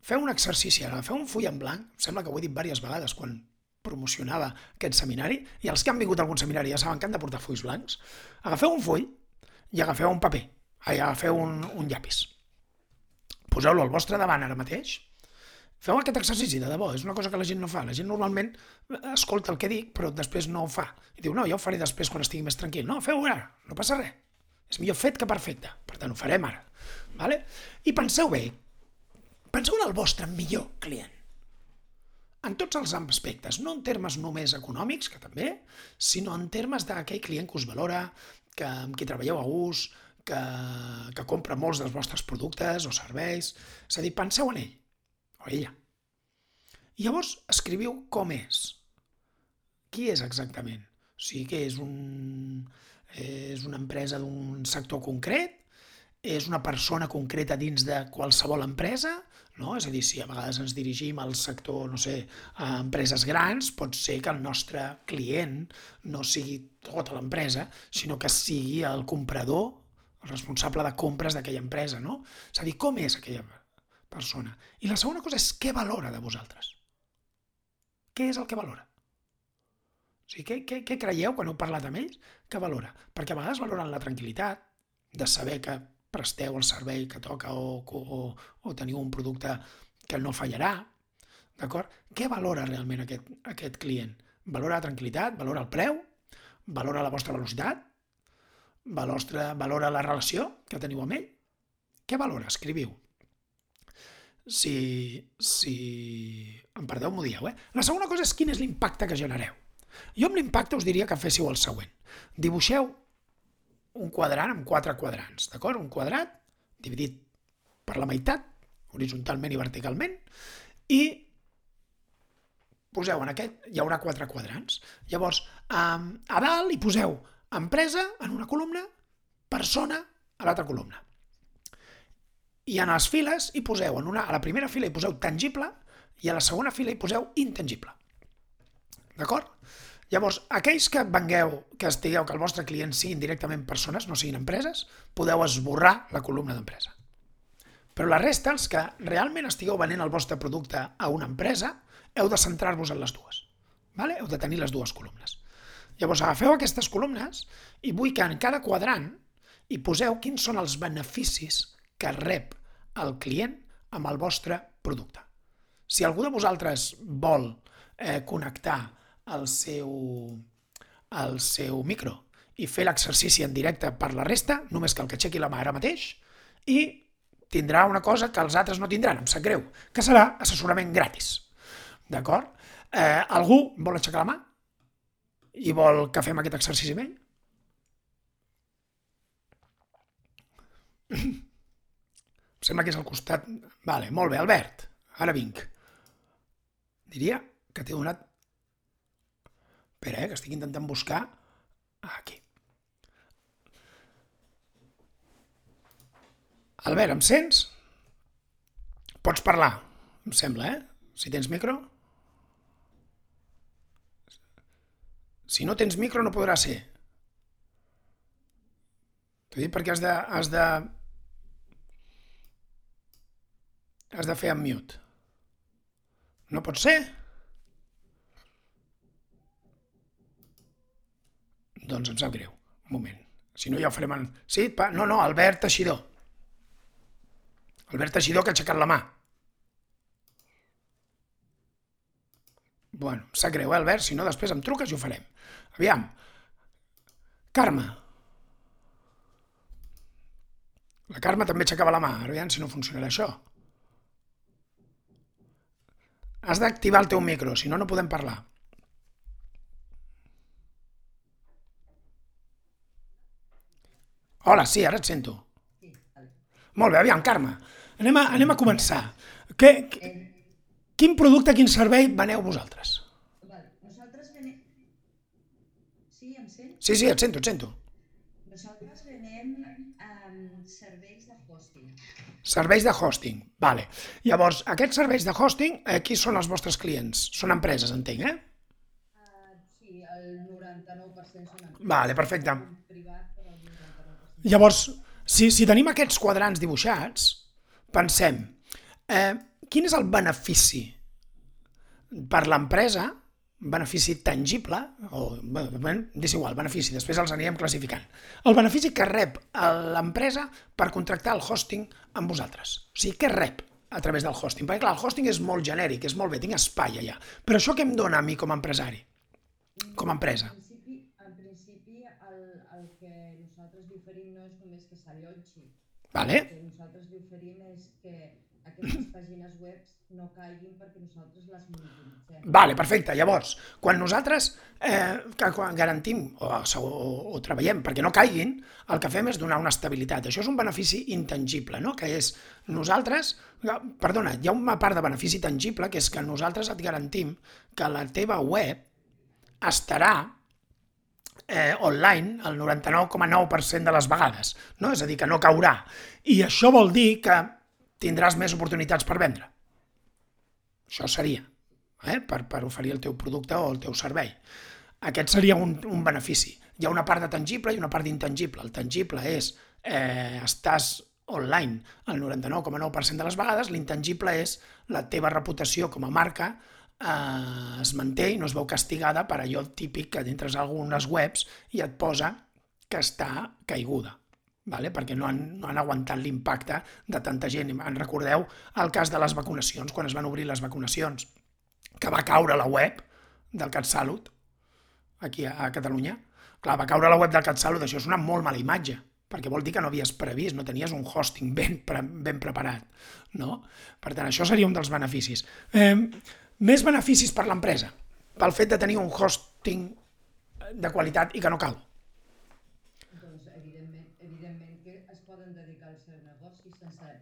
Feu un exercici ara, feu un full en blanc, sembla que ho he dit diverses vegades quan promocionava aquest seminari, i els que han vingut a algun seminari ja saben que han de portar fulls blancs. Agafeu un full i agafeu un paper, ai, agafeu un, un llapis. Poseu-lo al vostre davant ara mateix, Feu aquest exercici, de debò, és una cosa que la gent no fa. La gent normalment escolta el que dic, però després no ho fa. I diu, no, jo ho faré després quan estigui més tranquil. No, feu-ho ara, no passa res. És millor fet que perfecte. Per tant, ho farem ara. Vale? I penseu bé, penseu en el vostre millor client. En tots els aspectes, no en termes només econòmics, que també, sinó en termes d'aquell client que us valora, que, amb qui treballeu a gust, que, que compra molts dels vostres productes o serveis. És a dir, penseu en ell o ella. Llavors escriviu com és. Qui és exactament? O sigui, que és, un, és una empresa d'un sector concret? És una persona concreta dins de qualsevol empresa? No? És a dir, si a vegades ens dirigim al sector, no sé, a empreses grans, pot ser que el nostre client no sigui tota l'empresa, sinó que sigui el comprador, el responsable de compres d'aquella empresa, no? És a dir, com és aquella persona. I la segona cosa és què valora de vosaltres. Què és el que valora? O sigui, què, què, què creieu quan heu parlat amb ells? Què valora? Perquè a vegades valoren la tranquil·litat de saber que presteu el servei que toca o, o, o teniu un producte que no fallarà. D'acord? Què valora realment aquest, aquest client? Valora la tranquil·litat? Valora el preu? Valora la vostra velocitat? Valora, valora la relació que teniu amb ell? Què valora? Escriviu si, si... Em perdeu, m'ho dieu, eh? La segona cosa és quin és l'impacte que genereu. Jo amb l'impacte us diria que féssiu el següent. Dibuixeu un quadrant amb quatre quadrants, d'acord? Un quadrat dividit per la meitat, horitzontalment i verticalment, i poseu en aquest, hi haurà quatre quadrants. Llavors, a dalt hi poseu empresa en una columna, persona a l'altra columna i en les files hi poseu, en una, a la primera fila hi poseu tangible i a la segona fila hi poseu intangible. D'acord? Llavors, aquells que vengueu, que estigueu, que el vostre client siguin directament persones, no siguin empreses, podeu esborrar la columna d'empresa. Però la resta, els que realment estigueu venent el vostre producte a una empresa, heu de centrar-vos en les dues. Vale? Heu de tenir les dues columnes. Llavors, agafeu aquestes columnes i vull que en cada quadrant hi poseu quins són els beneficis que rep el client amb el vostre producte. Si algú de vosaltres vol eh, connectar el seu, el seu micro i fer l'exercici en directe per la resta, només cal que aixequi la mà ara mateix i tindrà una cosa que els altres no tindran, em sap greu, que serà assessorament gratis. D'acord? Eh, algú vol aixecar la mà i vol que fem aquest exercici amb ell? sembla que és al costat... Vale, molt bé, Albert, ara vinc. Diria que t'he donat... Espera, eh, que estic intentant buscar... Aquí. Albert, em sents? Pots parlar, em sembla, eh? Si tens micro. Si no tens micro no podrà ser. T'ho dic perquè has de, has de... Has de fer en mute. No pot ser? Doncs em sap greu. Un moment. Si no ja ho farem en... Sí? Pa... No, no, Albert Teixidor. Albert Teixidor que ha aixecat la mà. Bueno, sap greu, eh, Albert? Si no, després em truques i ho farem. Aviam. Carme. La Carme també aixecava la mà. Aviam si no funcionarà això. Has d'activar el teu micro, si no, no podem parlar. Hola, sí, ara et sento. Molt bé, aviam, Carme. Anem a, anem a començar. Què, quin producte, quin servei veneu vosaltres? Nosaltres venem... Sí, em sent? Sí, sí, et sento, et sento. Nosaltres venem um, serveis de hosting. Serveis de hosting, vale. Llavors, aquests serveis de hosting, eh, qui són els vostres clients? Són empreses, entenc, eh? Uh, sí, el 99% són empreses. Vale, perfecte. Un privat, però el 99%. Llavors, si, si tenim aquests quadrants dibuixats, pensem, eh, quin és el benefici per l'empresa, benefici tangible, o, bé, és igual, benefici, després els anirem classificant. El benefici que rep l'empresa per contractar el hosting amb vosaltres. O sigui, què rep a través del hosting? Perquè clar, el hosting és molt genèric, és molt bé, tinc espai allà. Però això què em dona a mi com a empresari? Com a empresa? En principi, en principi el, el que nosaltres li oferim no és només que s'allotgi. Vale? El que nosaltres li oferim és que aquestes pàgines web no caiguin perquè nosaltres les monitoritzem. Vale, perfecte. Llavors, quan nosaltres eh, que quan garantim o, o, o treballem perquè no caiguin, el que fem és donar una estabilitat. Això és un benefici intangible, no? que és nosaltres, perdona, hi ha una part de benefici tangible que és que nosaltres et garantim que la teva web estarà eh, online el 99,9% de les vegades, no? és a dir, que no caurà. I això vol dir que tindràs més oportunitats per vendre. Això seria, eh? per, per oferir el teu producte o el teu servei. Aquest seria un, un benefici. Hi ha una part de tangible i una part d'intangible. El tangible és eh, estàs online el 99,9% de les vegades, l'intangible és la teva reputació com a marca eh, es manté i no es veu castigada per allò típic que a algunes webs i et posa que està caiguda vale? perquè no han, no han aguantat l'impacte de tanta gent. En recordeu el cas de les vacunacions, quan es van obrir les vacunacions, que va caure la web del CatSalut, aquí a, a Catalunya. Clar, va caure la web del CatSalut, això és una molt mala imatge, perquè vol dir que no havies previst, no tenies un hosting ben, pre, ben preparat. No? Per tant, això seria un dels beneficis. Eh, més beneficis per l'empresa, pel fet de tenir un hosting de qualitat i que no cau. Doncs, evidentment, evidentment que es poden dedicar al seu negoci sense...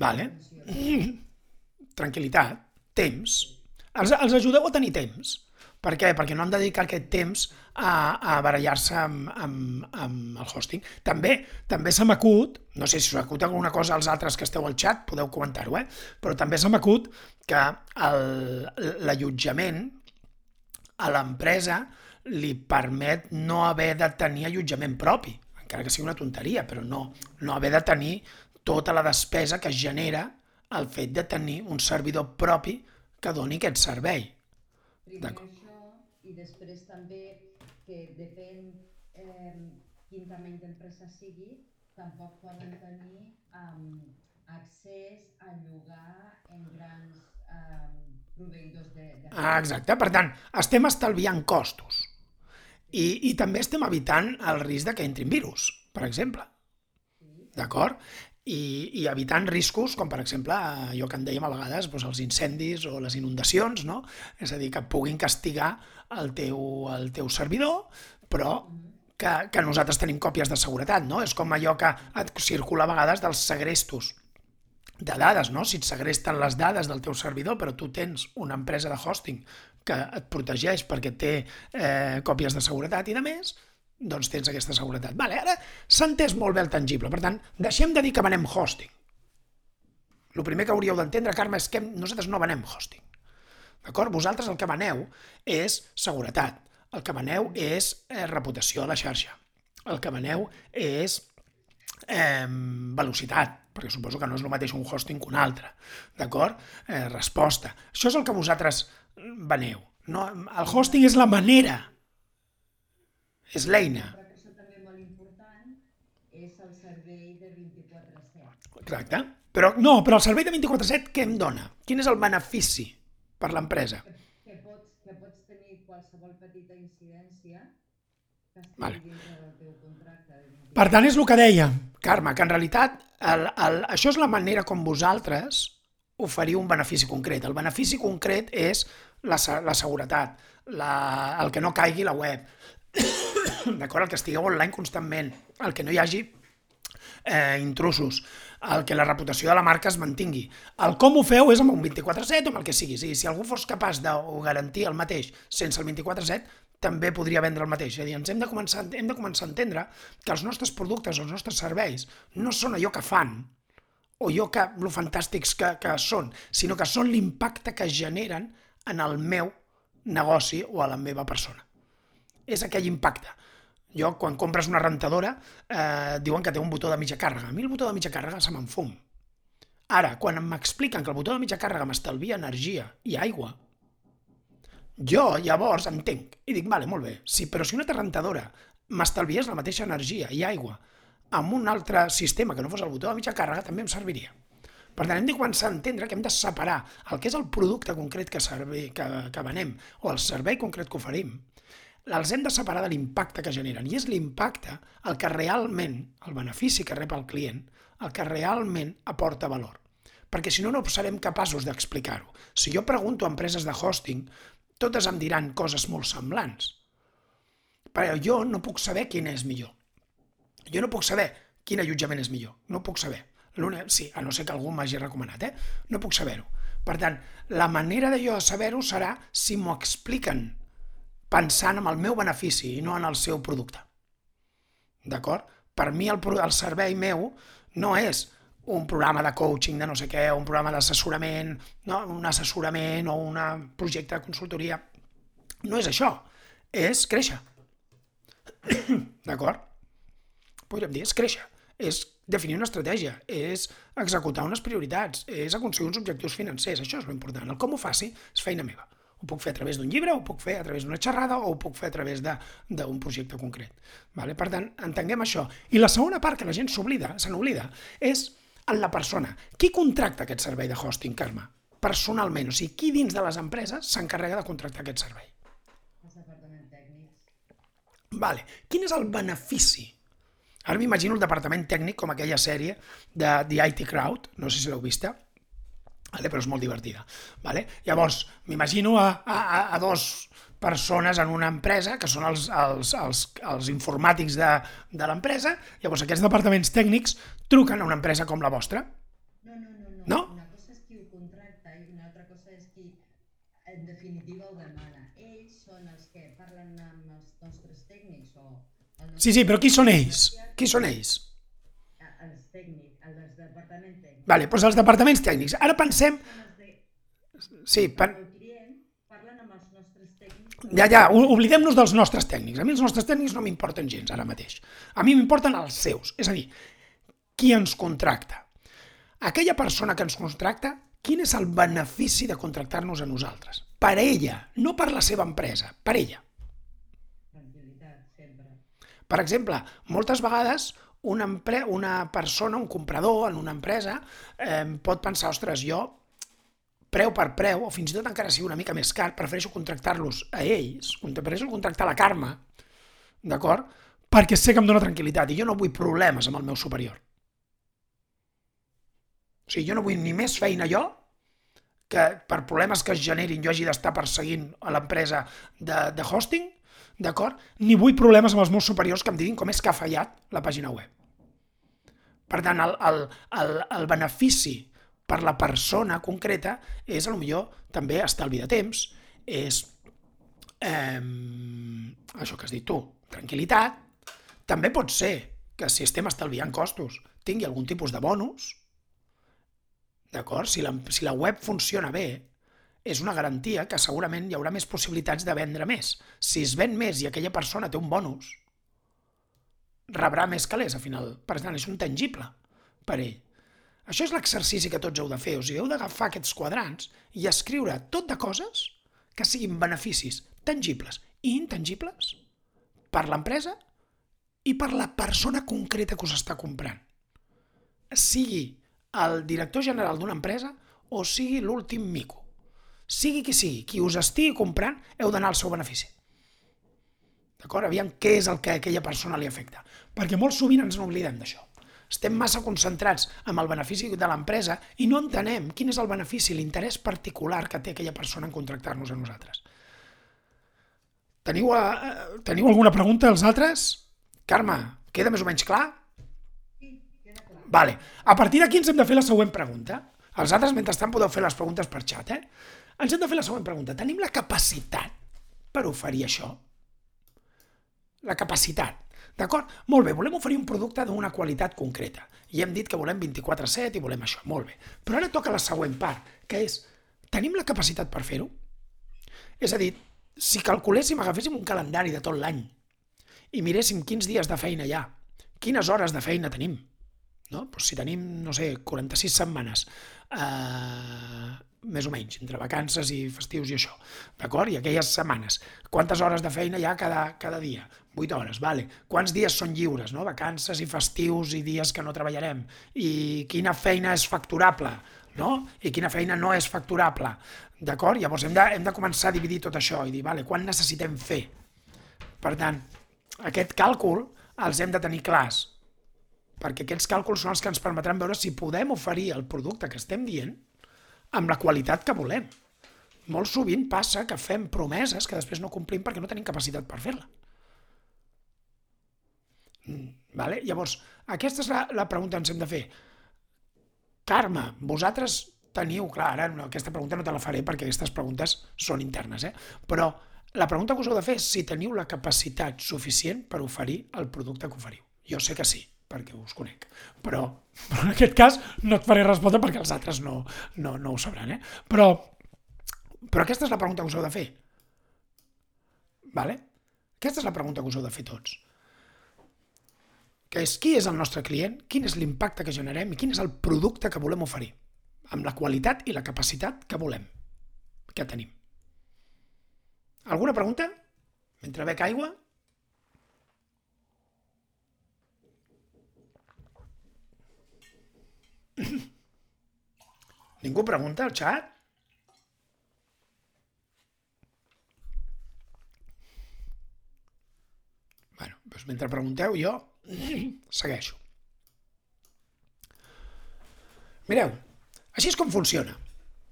Vale. pretensió. Tranquilitat, temps. Els, els ajudeu a tenir temps. Per què? Perquè no han de dedicar aquest temps a, a barallar-se amb, amb, amb el hosting. També també se m'acut, no sé si us acut alguna cosa als altres que esteu al xat, podeu comentar-ho, eh? però també se m'acut que l'allotjament a l'empresa li permet no haver de tenir allotjament propi, encara que sigui una tonteria, però no, no haver de tenir tota la despesa que es genera el fet de tenir un servidor propi que doni aquest servei. Primer això i després també que depèn eh, quin tamany d'empresa sigui, tampoc poden tenir um, accés a llogar en grans um, proveïdors de, de... Ah, exacte. Per tant, estem estalviant costos. I, I també estem evitant el risc de que entrin virus, per exemple. D'acord? I, I evitant riscos com, per exemple, allò que en dèiem a vegades, doncs els incendis o les inundacions, no? És a dir, que puguin castigar el teu, el teu servidor, però que, que nosaltres tenim còpies de seguretat, no? És com allò que et circula a vegades dels segrestos de dades, no? Si et segresten les dades del teu servidor, però tu tens una empresa de hosting que et protegeix perquè té eh, còpies de seguretat i de més, doncs tens aquesta seguretat. Vale, ara s'ha entès molt bé el tangible, per tant, deixem de dir que venem hosting. El primer que hauríeu d'entendre, Carme, és que nosaltres no venem hosting. D'acord? Vosaltres el que veneu és seguretat. El que veneu és eh, reputació a la xarxa. El que veneu és eh, velocitat, perquè suposo que no és el mateix un hosting que un altre, d'acord? Eh, resposta. Això és el que vosaltres veneu. No, el hosting és la manera, és l'eina. Però això també molt important és el servei de 24-7. Exacte. Però no, però el servei de 24-7 què em dona? Quin és el benefici per l'empresa? Que, que, pots, que pots tenir qualsevol petita incidència que estigui Vale. dintre del teu contracte de 24 Per tant, és el que deia, Carme, que en realitat el, el, això és la manera com vosaltres oferiu un benefici concret. El benefici concret és la, la seguretat, la, el que no caigui la web, d'acord? El que estigueu online constantment, el que no hi hagi eh, intrusos, el que la reputació de la marca es mantingui. El com ho feu és amb un 24-7 o amb el que sigui. Sí, si algú fos capaç de garantir el mateix sense el 24-7, també podria vendre el mateix. És a dir, ens hem de, començar, hem de començar a entendre que els nostres productes, els nostres serveis, no són allò que fan, o allò que, lo fantàstics que, que són, sinó que són l'impacte que generen en el meu negoci o a la meva persona. És aquell impacte. Jo, quan compres una rentadora, eh, diuen que té un botó de mitja càrrega. A mi el botó de mitja càrrega se me'n fum. Ara, quan m'expliquen que el botó de mitja càrrega m'estalvia energia i aigua, jo llavors entenc i dic, vale, molt bé, sí, però si una rentadora m'estalviés la mateixa energia i aigua amb un altre sistema que no fos el botó de mitja càrrega, també em serviria. Per tant, hem de començar a entendre que hem de separar el que és el producte concret que, servei, que, que venem o el servei concret que oferim, els hem de separar de l'impacte que generen. I és l'impacte el que realment, el benefici que rep el client, el que realment aporta valor. Perquè si no, no serem capaços d'explicar-ho. Si jo pregunto a empreses de hosting, totes em diran coses molt semblants. Però jo no puc saber quin és millor. Jo no puc saber quin allotjament és millor. No puc saber. Sí, a no ser que algú m'hagi recomanat, eh? No puc saber-ho. Per tant, la manera de jo saber-ho serà si m'ho expliquen pensant en el meu benefici i no en el seu producte. D'acord? Per mi el, el servei meu no és un programa de coaching de no sé què, un programa d'assessorament, no? un assessorament o un projecte de consultoria. No és això, és créixer. D'acord? Podríem dir, és créixer, és definir una estratègia, és executar unes prioritats, és aconseguir uns objectius financers, això és l'important. El com ho faci és feina meva. Ho puc fer a través d'un llibre, ho puc fer a través d'una xerrada o ho puc fer a través de- d'un projecte concret. Vale? Per tant, entenguem això. I la segona part que la gent s'oblida, se n'oblida, és en la persona. Qui contracta aquest servei de hosting, Carme? Personalment, o sigui, qui dins de les empreses s'encarrega de contractar aquest servei? els departaments tècnics. Vale. Quin és el benefici? Ara m'imagino el departament tècnic com aquella sèrie de The IT Crowd, no sé si l'heu vista, vale? però és molt divertida. Vale? Llavors, m'imagino a, a, a- dos persones en una empresa, que són els, els, els, els informàtics de, de l'empresa, llavors aquests departaments tècnics truquen a una empresa com la vostra. No, no, no, no. No? Una cosa és qui ho contracta i una altra cosa és qui en definitiva ho demana. Ells són els que parlen amb els nostres tècnics o el nostre Sí, sí, però qui són ells? Qui són ells? Eh, Els tècnics, els del departament tècnic. Vale, doncs els departaments tècnics. Ara pensem... Sí, tècnics. Ja, ja, oblidem-nos dels nostres tècnics. A mi els nostres tècnics no m'importen gens ara mateix. A mi m'importen els seus. És a dir, qui ens contracta? Aquella persona que ens contracta, quin és el benefici de contractar-nos a nosaltres? Per ella, no per la seva empresa, per ella. Per exemple, moltes vegades una, empre una persona, un comprador en una empresa, eh, pot pensar, ostres, jo preu per preu, o fins i tot encara sigui una mica més car, prefereixo contractar-los a ells, prefereixo contractar la Carme, d'acord? Perquè sé que em dóna tranquil·litat i jo no vull problemes amb el meu superior. O sigui, jo no vull ni més feina jo, que per problemes que es generin jo hagi d'estar perseguint a l'empresa de, de hosting, d'acord? Ni vull problemes amb els meus superiors que em diguin com és que ha fallat la pàgina web. Per tant, el, el, el, el benefici per la persona concreta és, a lo millor, també estalvi de temps, és eh, això que has dit tu, tranquil·litat. També pot ser que si estem estalviant costos tingui algun tipus de bonus, d'acord? Si, la, si la web funciona bé, és una garantia que segurament hi haurà més possibilitats de vendre més. Si es ven més i aquella persona té un bonus, rebrà més calés, al final. Per tant, és un tangible per ell. Això és l'exercici que tots heu de fer. O sigui, heu d'agafar aquests quadrants i escriure tot de coses que siguin beneficis tangibles i intangibles per l'empresa i per la persona concreta que us està comprant. Sigui el director general d'una empresa o sigui l'últim mico. Sigui qui sigui, qui us estigui comprant, heu d'anar al seu benefici. D'acord? Aviam què és el que a aquella persona li afecta. Perquè molt sovint ens n'oblidem d'això. Estem massa concentrats en el benefici de l'empresa i no entenem quin és el benefici, l'interès particular que té aquella persona en contractar-nos a nosaltres. Teniu, uh, teniu alguna pregunta als altres? Carme, queda més o menys clar? Sí, queda clar. Vale. A partir d'aquí ens hem de fer la següent pregunta. Els altres, mentrestant, podeu fer les preguntes per xat, eh? Ens hem de fer la següent pregunta. Tenim la capacitat per oferir això? La capacitat. D'acord? Molt bé, volem oferir un producte d'una qualitat concreta. I hem dit que volem 24-7 i volem això. Molt bé. Però ara toca la següent part, que és, tenim la capacitat per fer-ho? És a dir, si calculéssim, agaféssim un calendari de tot l'any i miréssim quins dies de feina hi ha, quines hores de feina tenim, no? Pues si tenim, no sé, 46 setmanes, eh, més o menys, entre vacances i festius i això, d'acord? I aquelles setmanes, quantes hores de feina hi ha cada, cada dia? 8 hores, vale. Quants dies són lliures, no? Vacances i festius i dies que no treballarem. I quina feina és facturable, no? I quina feina no és facturable, d'acord? Llavors hem de, hem de començar a dividir tot això i dir, vale, quan necessitem fer? Per tant, aquest càlcul els hem de tenir clars, perquè aquests càlculs són els que ens permetran veure si podem oferir el producte que estem dient amb la qualitat que volem. Molt sovint passa que fem promeses que després no complim perquè no tenim capacitat per fer-la. Mm, vale? Llavors, aquesta és la, la pregunta que ens hem de fer. Carme, vosaltres teniu, clar, ara no, aquesta pregunta no te la faré perquè aquestes preguntes són internes, eh? però la pregunta que us heu de fer és si teniu la capacitat suficient per oferir el producte que oferiu. Jo sé que sí, perquè us conec, però, però en aquest cas no et faré respondre perquè els altres no, no, no ho sabran, eh? però, però aquesta és la pregunta que us heu de fer. Vale? Aquesta és la pregunta que us heu de fer tots que és qui és el nostre client, quin és l'impacte que generem i quin és el producte que volem oferir, amb la qualitat i la capacitat que volem, que tenim. Alguna pregunta? Mentre bec aigua? Ningú pregunta al xat? Bueno, doncs mentre pregunteu jo segueixo. Mireu, així és com funciona.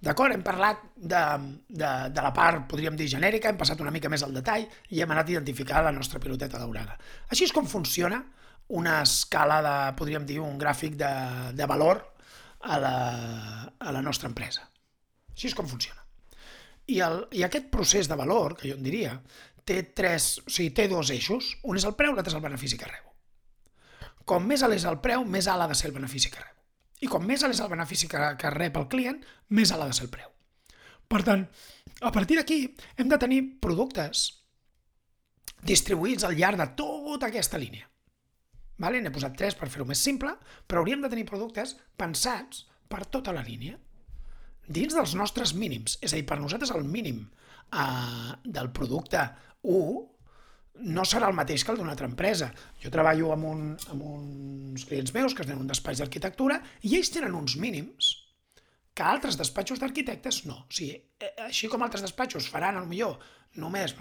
D'acord? Hem parlat de, de, de la part, podríem dir, genèrica, hem passat una mica més al detall i hem anat a identificar la nostra piloteta daurada. Així és com funciona una escala de, podríem dir, un gràfic de, de valor a la, a la nostra empresa. Així és com funciona. I, el, I aquest procés de valor, que jo en diria, té, tres, o sigui, té dos eixos. Un és el preu, l'altre és el benefici que rebo. Com més alt és el preu, més alt ha de ser el benefici que rebo. I com més alt és el benefici que, que rep el client, més alt ha de ser el preu. Per tant, a partir d'aquí hem de tenir productes distribuïts al llarg de tota aquesta línia. Vale? N'he posat tres per fer-ho més simple, però hauríem de tenir productes pensats per tota la línia, dins dels nostres mínims. És a dir, per nosaltres el mínim eh, del producte 1 no serà el mateix que el d'una altra empresa. Jo treballo amb, un, amb uns clients meus que tenen un despatx d'arquitectura i ells tenen uns mínims que altres despatxos d'arquitectes no. O sigui, eh, així com altres despatxos faran, al millor, només,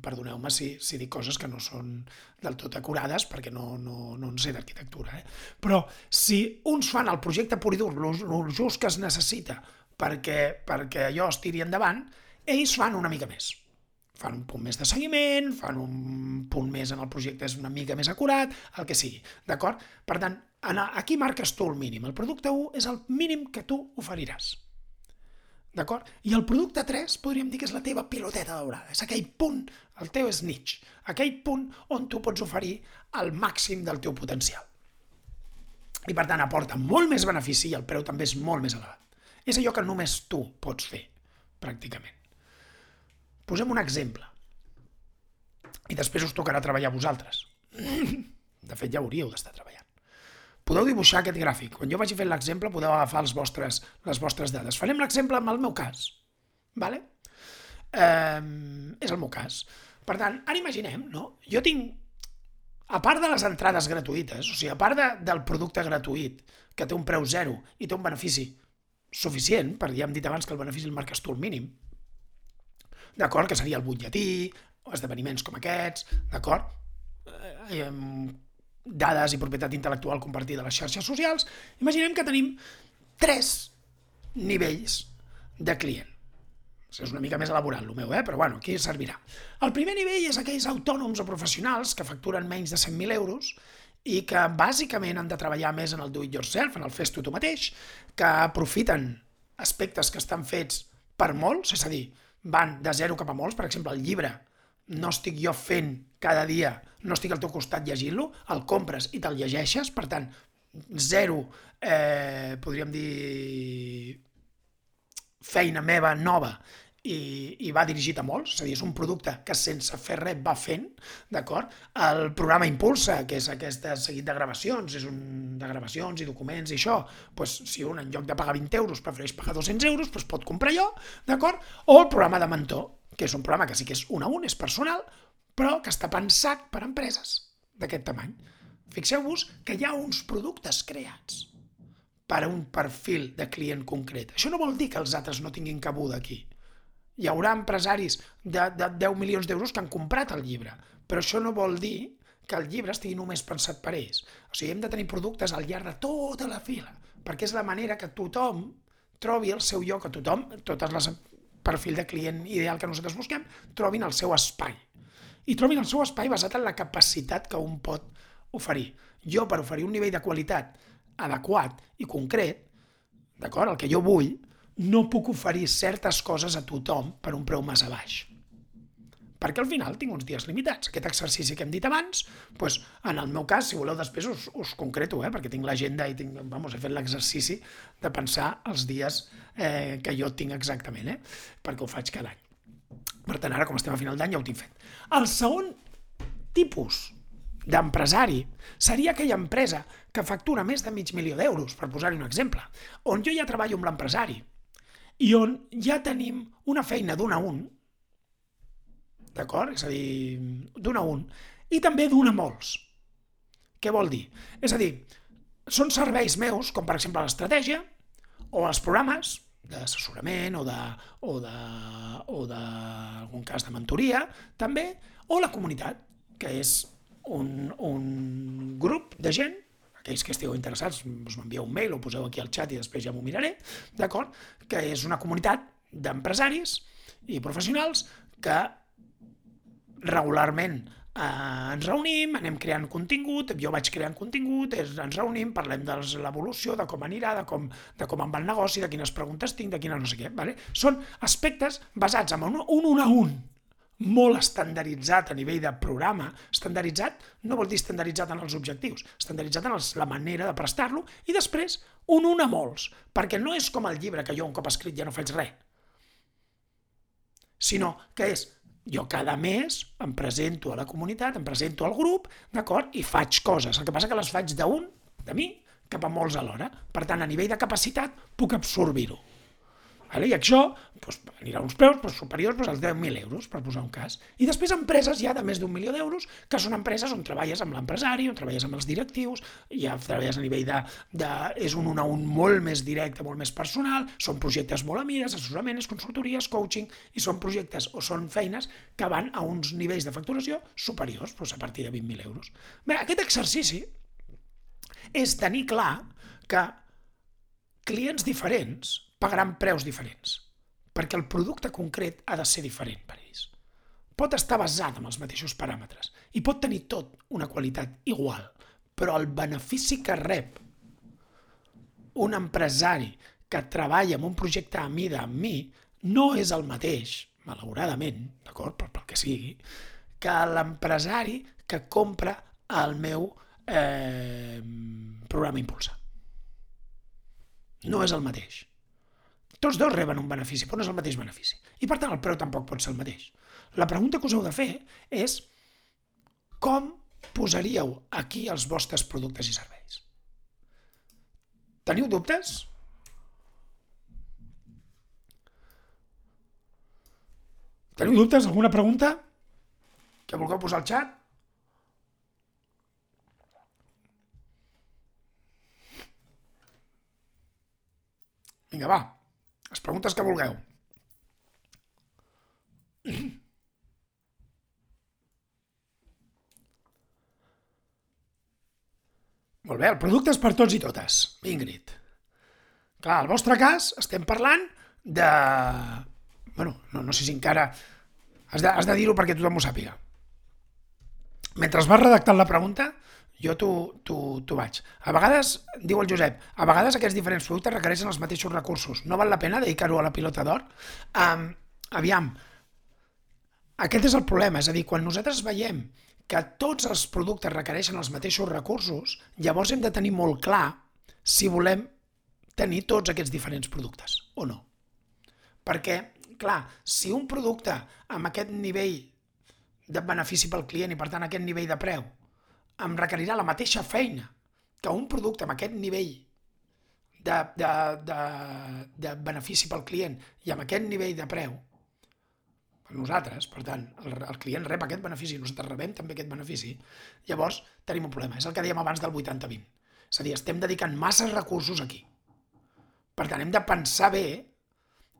perdoneu-me si, si dic coses que no són del tot acurades perquè no, no, no en sé d'arquitectura, eh? però si uns fan el projecte pur i dur, el just que es necessita perquè, perquè allò es tiri endavant, ells fan una mica més fan un punt més de seguiment, fan un punt més en el projecte és una mica més acurat, el que sigui, d'acord? Per tant, aquí marques tu el mínim. El producte 1 és el mínim que tu oferiràs. D'acord? I el producte 3 podríem dir que és la teva piloteta daurada. És aquell punt, el teu és niche, aquell punt on tu pots oferir el màxim del teu potencial. I per tant aporta molt més benefici i el preu també és molt més elevat. És allò que només tu pots fer. pràcticament. Posem un exemple. I després us tocarà treballar vosaltres. De fet, ja hauríeu d'estar treballant. Podeu dibuixar aquest gràfic. Quan jo vagi fent l'exemple, podeu agafar els vostres, les vostres dades. Farem l'exemple amb el meu cas. Vale? Eh, és el meu cas. Per tant, ara imaginem, no? Jo tinc, a part de les entrades gratuïtes, o sigui, a part de, del producte gratuït, que té un preu zero i té un benefici suficient, perquè ja hem dit abans que el benefici el marques tu el mínim, d'acord? Que seria el butlletí, esdeveniments com aquests, d'acord? Eh, dades i propietat intel·lectual compartida a les xarxes socials, imaginem que tenim tres nivells de client. És una mica més elaborat el meu, eh? però bueno, aquí servirà. El primer nivell és aquells autònoms o professionals que facturen menys de 100.000 euros i que bàsicament han de treballar més en el do-it-yourself, en el fes-tu tu mateix, que aprofiten aspectes que estan fets per molts, és a dir, van de zero cap a molts, per exemple, el llibre. No estic jo fent cada dia, no estic al teu costat llegint-lo, el compres i te'l llegeixes, per tant, zero, eh, podríem dir, feina meva nova i, i va dirigit a molts, és a dir, és un producte que sense fer res va fent, d'acord? El programa Impulsa, que és aquest seguit de gravacions, és un de gravacions i documents i això, doncs, si un en lloc de pagar 20 euros prefereix pagar 200 euros, doncs pot comprar allò, d'acord? O el programa de mentor, que és un programa que sí que és un a un, és personal, però que està pensat per empreses d'aquest tamany. Fixeu-vos que hi ha uns productes creats per a un perfil de client concret. Això no vol dir que els altres no tinguin cabuda aquí. Hi haurà empresaris de, de 10 milions d'euros que han comprat el llibre, però això no vol dir que el llibre estigui només pensat per ells. O sigui, hem de tenir productes al llarg de tota la fila, perquè és la manera que tothom trobi el seu lloc, que tothom, totes les perfil de client ideal que nosaltres busquem, trobin el seu espai. I trobin el seu espai basat en la capacitat que un pot oferir. Jo, per oferir un nivell de qualitat adequat i concret, d'acord, el que jo vull, no puc oferir certes coses a tothom per un preu massa baix perquè al final tinc uns dies limitats. Aquest exercici que hem dit abans, doncs, en el meu cas, si voleu després us, us concreto, eh, perquè tinc l'agenda i tinc, vamos, he fet l'exercici de pensar els dies eh, que jo tinc exactament, eh, perquè ho faig cada any. Per tant, ara, com estem a final d'any, ja ho tinc fet. El segon tipus d'empresari seria aquella empresa que factura més de mig milió d'euros, per posar-hi un exemple, on jo ja treballo amb l'empresari i on ja tenim una feina d'un a un, d'acord? És a dir, d'un a un. I també d'un a molts. Què vol dir? És a dir, són serveis meus, com per exemple l'estratègia, o els programes d'assessorament o de, o de, o de algun cas de mentoria, també, o la comunitat, que és un, un grup de gent aquells que estigueu interessats, us m'envieu un mail o poseu aquí al xat i després ja m'ho miraré, d'acord? Que és una comunitat d'empresaris i professionals que regularment eh, ens reunim, anem creant contingut, jo vaig creant contingut, ens reunim, parlem de l'evolució, de com anirà, de com, de com em va el negoci, de quines preguntes tinc, de quines no sé què. Vale? Són aspectes basats en un, un un a un, molt estandarditzat a nivell de programa. Estandarditzat no vol dir estandarditzat en els objectius, estandarditzat en els, la manera de prestar-lo i després un un a molts, perquè no és com el llibre que jo un cop escrit ja no faig res, sinó que és jo cada mes em presento a la comunitat, em presento al grup, d'acord? I faig coses. El que passa que les faig d'un, de mi, cap a molts alhora. Per tant, a nivell de capacitat, puc absorbir-ho. Vale? I això doncs, anirà a uns preus doncs, superiors doncs, als 10.000 euros, per posar un cas. I després empreses ja de més d'un milió d'euros, que són empreses on treballes amb l'empresari, on treballes amb els directius, ja treballes a nivell de, de... és un un a un molt més directe, molt més personal, són projectes molt a mires, assessoraments, consultories, coaching, i són projectes o són feines que van a uns nivells de facturació superiors, doncs a partir de 20.000 euros. Bé, aquest exercici és tenir clar que clients diferents pagaran preus diferents, perquè el producte concret ha de ser diferent per ells. Pot estar basat en els mateixos paràmetres i pot tenir tot una qualitat igual, però el benefici que rep un empresari que treballa en un projecte a mida amb mi no és el mateix, malauradament, d'acord, per, pel que sigui, que l'empresari que compra el meu eh, programa Impulsa. No és el mateix Tots dos reben un benefici, però no és el mateix benefici. I per tant el preu tampoc pot ser el mateix. La pregunta que us heu de fer és com posaríeu aquí els vostres productes i serveis? Teniu dubtes? Teniu dubtes? Alguna pregunta? Que vulgueu posar al xat? Vinga, va. Les preguntes que vulgueu. Molt bé, el producte és per tots i totes. Ingrid. Clar, al vostre cas estem parlant de... Bueno, no, no sé si encara... Has de, has de dir-ho perquè tothom ho sàpiga. Mentre vas redactant la pregunta, jo t'ho vaig. A vegades, diu el Josep, a vegades aquests diferents productes requereixen els mateixos recursos. No val la pena dedicar-ho a la pilota d'or? Um, aviam, aquest és el problema, és a dir, quan nosaltres veiem que tots els productes requereixen els mateixos recursos, llavors hem de tenir molt clar si volem tenir tots aquests diferents productes o no. Perquè, clar, si un producte amb aquest nivell de benefici pel client i per tant aquest nivell de preu em requerirà la mateixa feina que un producte amb aquest nivell de, de, de, de benefici pel client i amb aquest nivell de preu, nosaltres, per tant, el, el client rep aquest benefici i nosaltres rebem també aquest benefici, llavors tenim un problema. És el que dèiem abans del 80-20. És a dir, estem dedicant massa recursos aquí. Per tant, hem de pensar bé,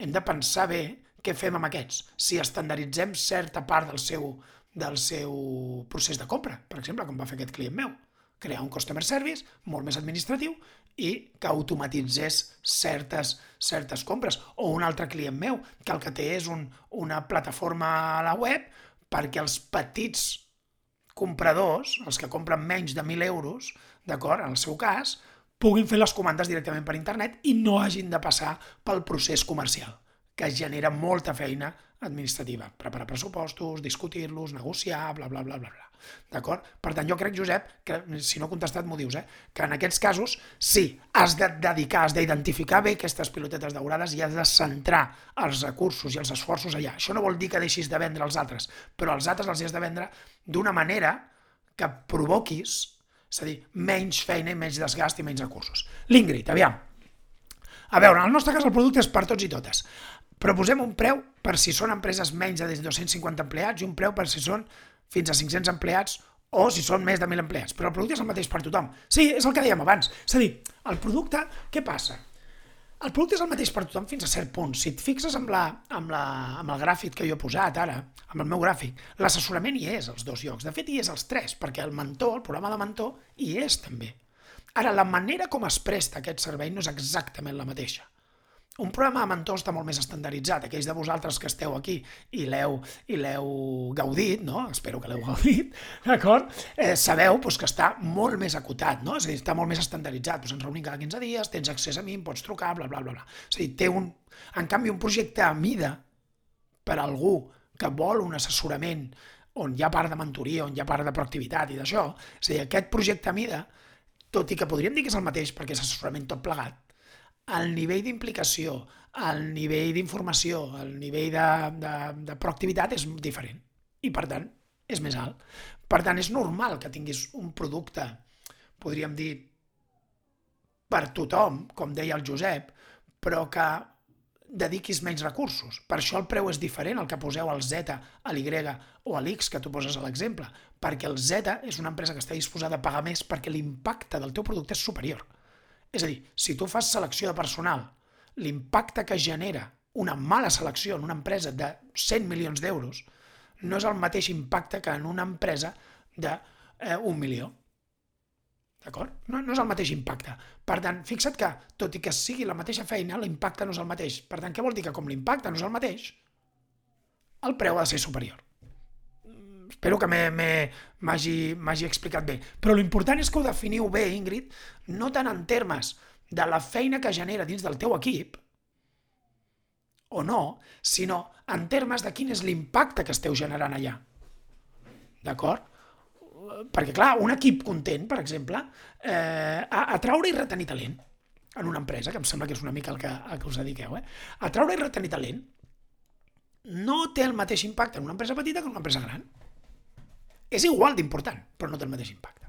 hem de pensar bé què fem amb aquests. Si estandarditzem certa part del seu, del seu procés de compra, per exemple, com va fer aquest client meu. Crear un customer service molt més administratiu i que automatitzés certes, certes compres. O un altre client meu, que el que té és un, una plataforma a la web perquè els petits compradors, els que compren menys de 1.000 euros, d'acord, en el seu cas, puguin fer les comandes directament per internet i no hagin de passar pel procés comercial, que genera molta feina administrativa. Preparar pressupostos, discutir-los, negociar, bla, bla, bla, bla, bla. D'acord? Per tant, jo crec, Josep, que si no he contestat m'ho dius, eh? que en aquests casos sí, has de dedicar, has d'identificar bé aquestes pilotetes daurades i has de centrar els recursos i els esforços allà. Això no vol dir que deixis de vendre els altres, però els altres els has de vendre d'una manera que provoquis, és a dir, menys feina i menys desgast i menys recursos. L'Ingrid, aviam. A veure, en el nostre cas el producte és per tots i totes. Proposem un preu per si són empreses menys de 250 empleats i un preu per si són fins a 500 empleats o si són més de 1.000 empleats. Però el producte és el mateix per tothom. Sí, és el que dèiem abans. És a dir, el producte, què passa? El producte és el mateix per tothom fins a cert punt. Si et fixes amb, la, amb, la, amb el gràfic que jo he posat ara, amb el meu gràfic, l'assessorament hi és als dos llocs. De fet, hi és als tres, perquè el mentor, el programa de mentor, hi és també. Ara, la manera com es presta aquest servei no és exactament la mateixa. Un programa de mentor està molt més estandarditzat. Aquells de vosaltres que esteu aquí i l'heu i l'heu gaudit, no? espero que l'heu gaudit, d'acord? Eh, sabeu doncs, que està molt més acotat, no? és a dir, està molt més estandarditzat. Doncs ens reunim cada 15 dies, tens accés a mi, em pots trucar, bla, bla, bla. bla. És a dir, té un... En canvi, un projecte a mida per a algú que vol un assessorament on hi ha part de mentoria, on hi ha part de proactivitat i d'això, és a dir, aquest projecte a mida, tot i que podríem dir que és el mateix perquè és assessorament tot plegat, el nivell d'implicació, el nivell d'informació, el nivell de, de, de proactivitat és diferent i, per tant, és més alt. Per tant, és normal que tinguis un producte, podríem dir, per tothom, com deia el Josep, però que dediquis menys recursos. Per això el preu és diferent el que poseu al Z, a l'Y o a l'X que tu poses a l'exemple, perquè el Z és una empresa que està disposada a pagar més perquè l'impacte del teu producte és superior. És a dir, si tu fas selecció de personal, l'impacte que genera una mala selecció en una empresa de 100 milions d'euros no és el mateix impacte que en una empresa de eh, un milió. D'acord? No, no és el mateix impacte. Per tant, fixa't que, tot i que sigui la mateixa feina, l'impacte no és el mateix. Per tant, què vol dir? Que com l'impacte no és el mateix, el preu ha de ser superior. Espero que m'hagi explicat bé. Però l'important és que ho definiu bé, Ingrid, no tant en termes de la feina que genera dins del teu equip, o no, sinó en termes de quin és l'impacte que esteu generant allà. D'acord? Perquè, clar, un equip content, per exemple, eh, atraure i retenir talent. en una empresa, que em sembla que és una mica el que, el que us dediqueu, eh? atraure i retenir talent no té el mateix impacte en una empresa petita que en una empresa gran. És igual d'important, però no té el mateix impacte.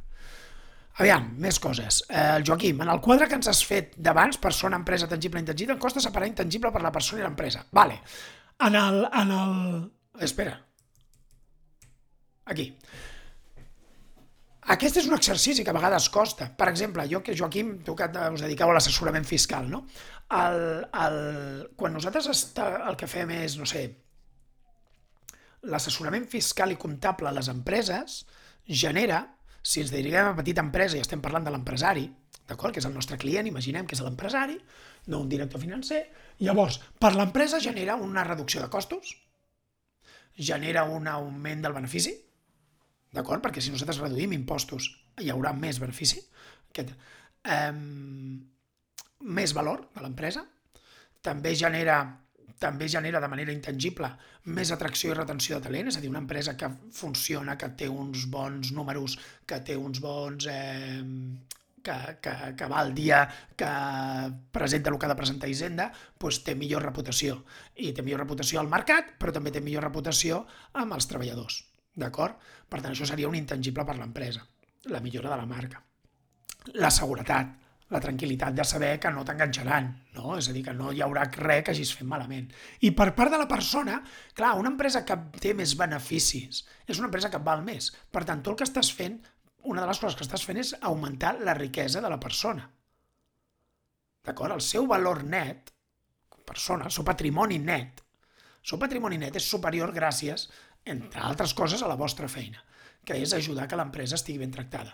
Aviam, més coses. Eh, el Joaquim, en el quadre que ens has fet d'abans, persona, empresa, tangible, intangible, em costa separar intangible per la persona i l'empresa. Vale. En el, en el... Espera. Aquí. Aquest és un exercici que a vegades costa. Per exemple, jo que Joaquim, tu que us dediqueu a l'assessorament fiscal, no? El, el, quan nosaltres està, el que fem és, no sé, l'assessorament fiscal i comptable a les empreses genera, si ens dediquem a petita empresa i estem parlant de l'empresari, d'acord, que és el nostre client, imaginem que és l'empresari, no un director financer, llavors, per l'empresa genera una reducció de costos, genera un augment del benefici, D'acord? Perquè si nosaltres reduïm impostos hi haurà més benefici, aquest, eh, més valor de l'empresa, també genera també genera de manera intangible més atracció i retenció de talent, és a dir, una empresa que funciona, que té uns bons números, que té uns bons... Eh, que, que, que va al dia, que presenta el que ha de presentar Hisenda, doncs té millor reputació. I té millor reputació al mercat, però també té millor reputació amb els treballadors. D'acord? Per tant, això seria un intangible per l'empresa, la millora de la marca. La seguretat, la tranquil·litat de saber que no t'enganxaran, no? és a dir, que no hi haurà res que hagis fet malament. I per part de la persona, clar, una empresa que té més beneficis és una empresa que val més. Per tant, tot el que estàs fent, una de les coses que estàs fent és augmentar la riquesa de la persona. D'acord? El seu valor net, persona, el seu patrimoni net, el seu patrimoni net és superior gràcies entre altres coses, a la vostra feina que és ajudar que l'empresa estigui ben tractada.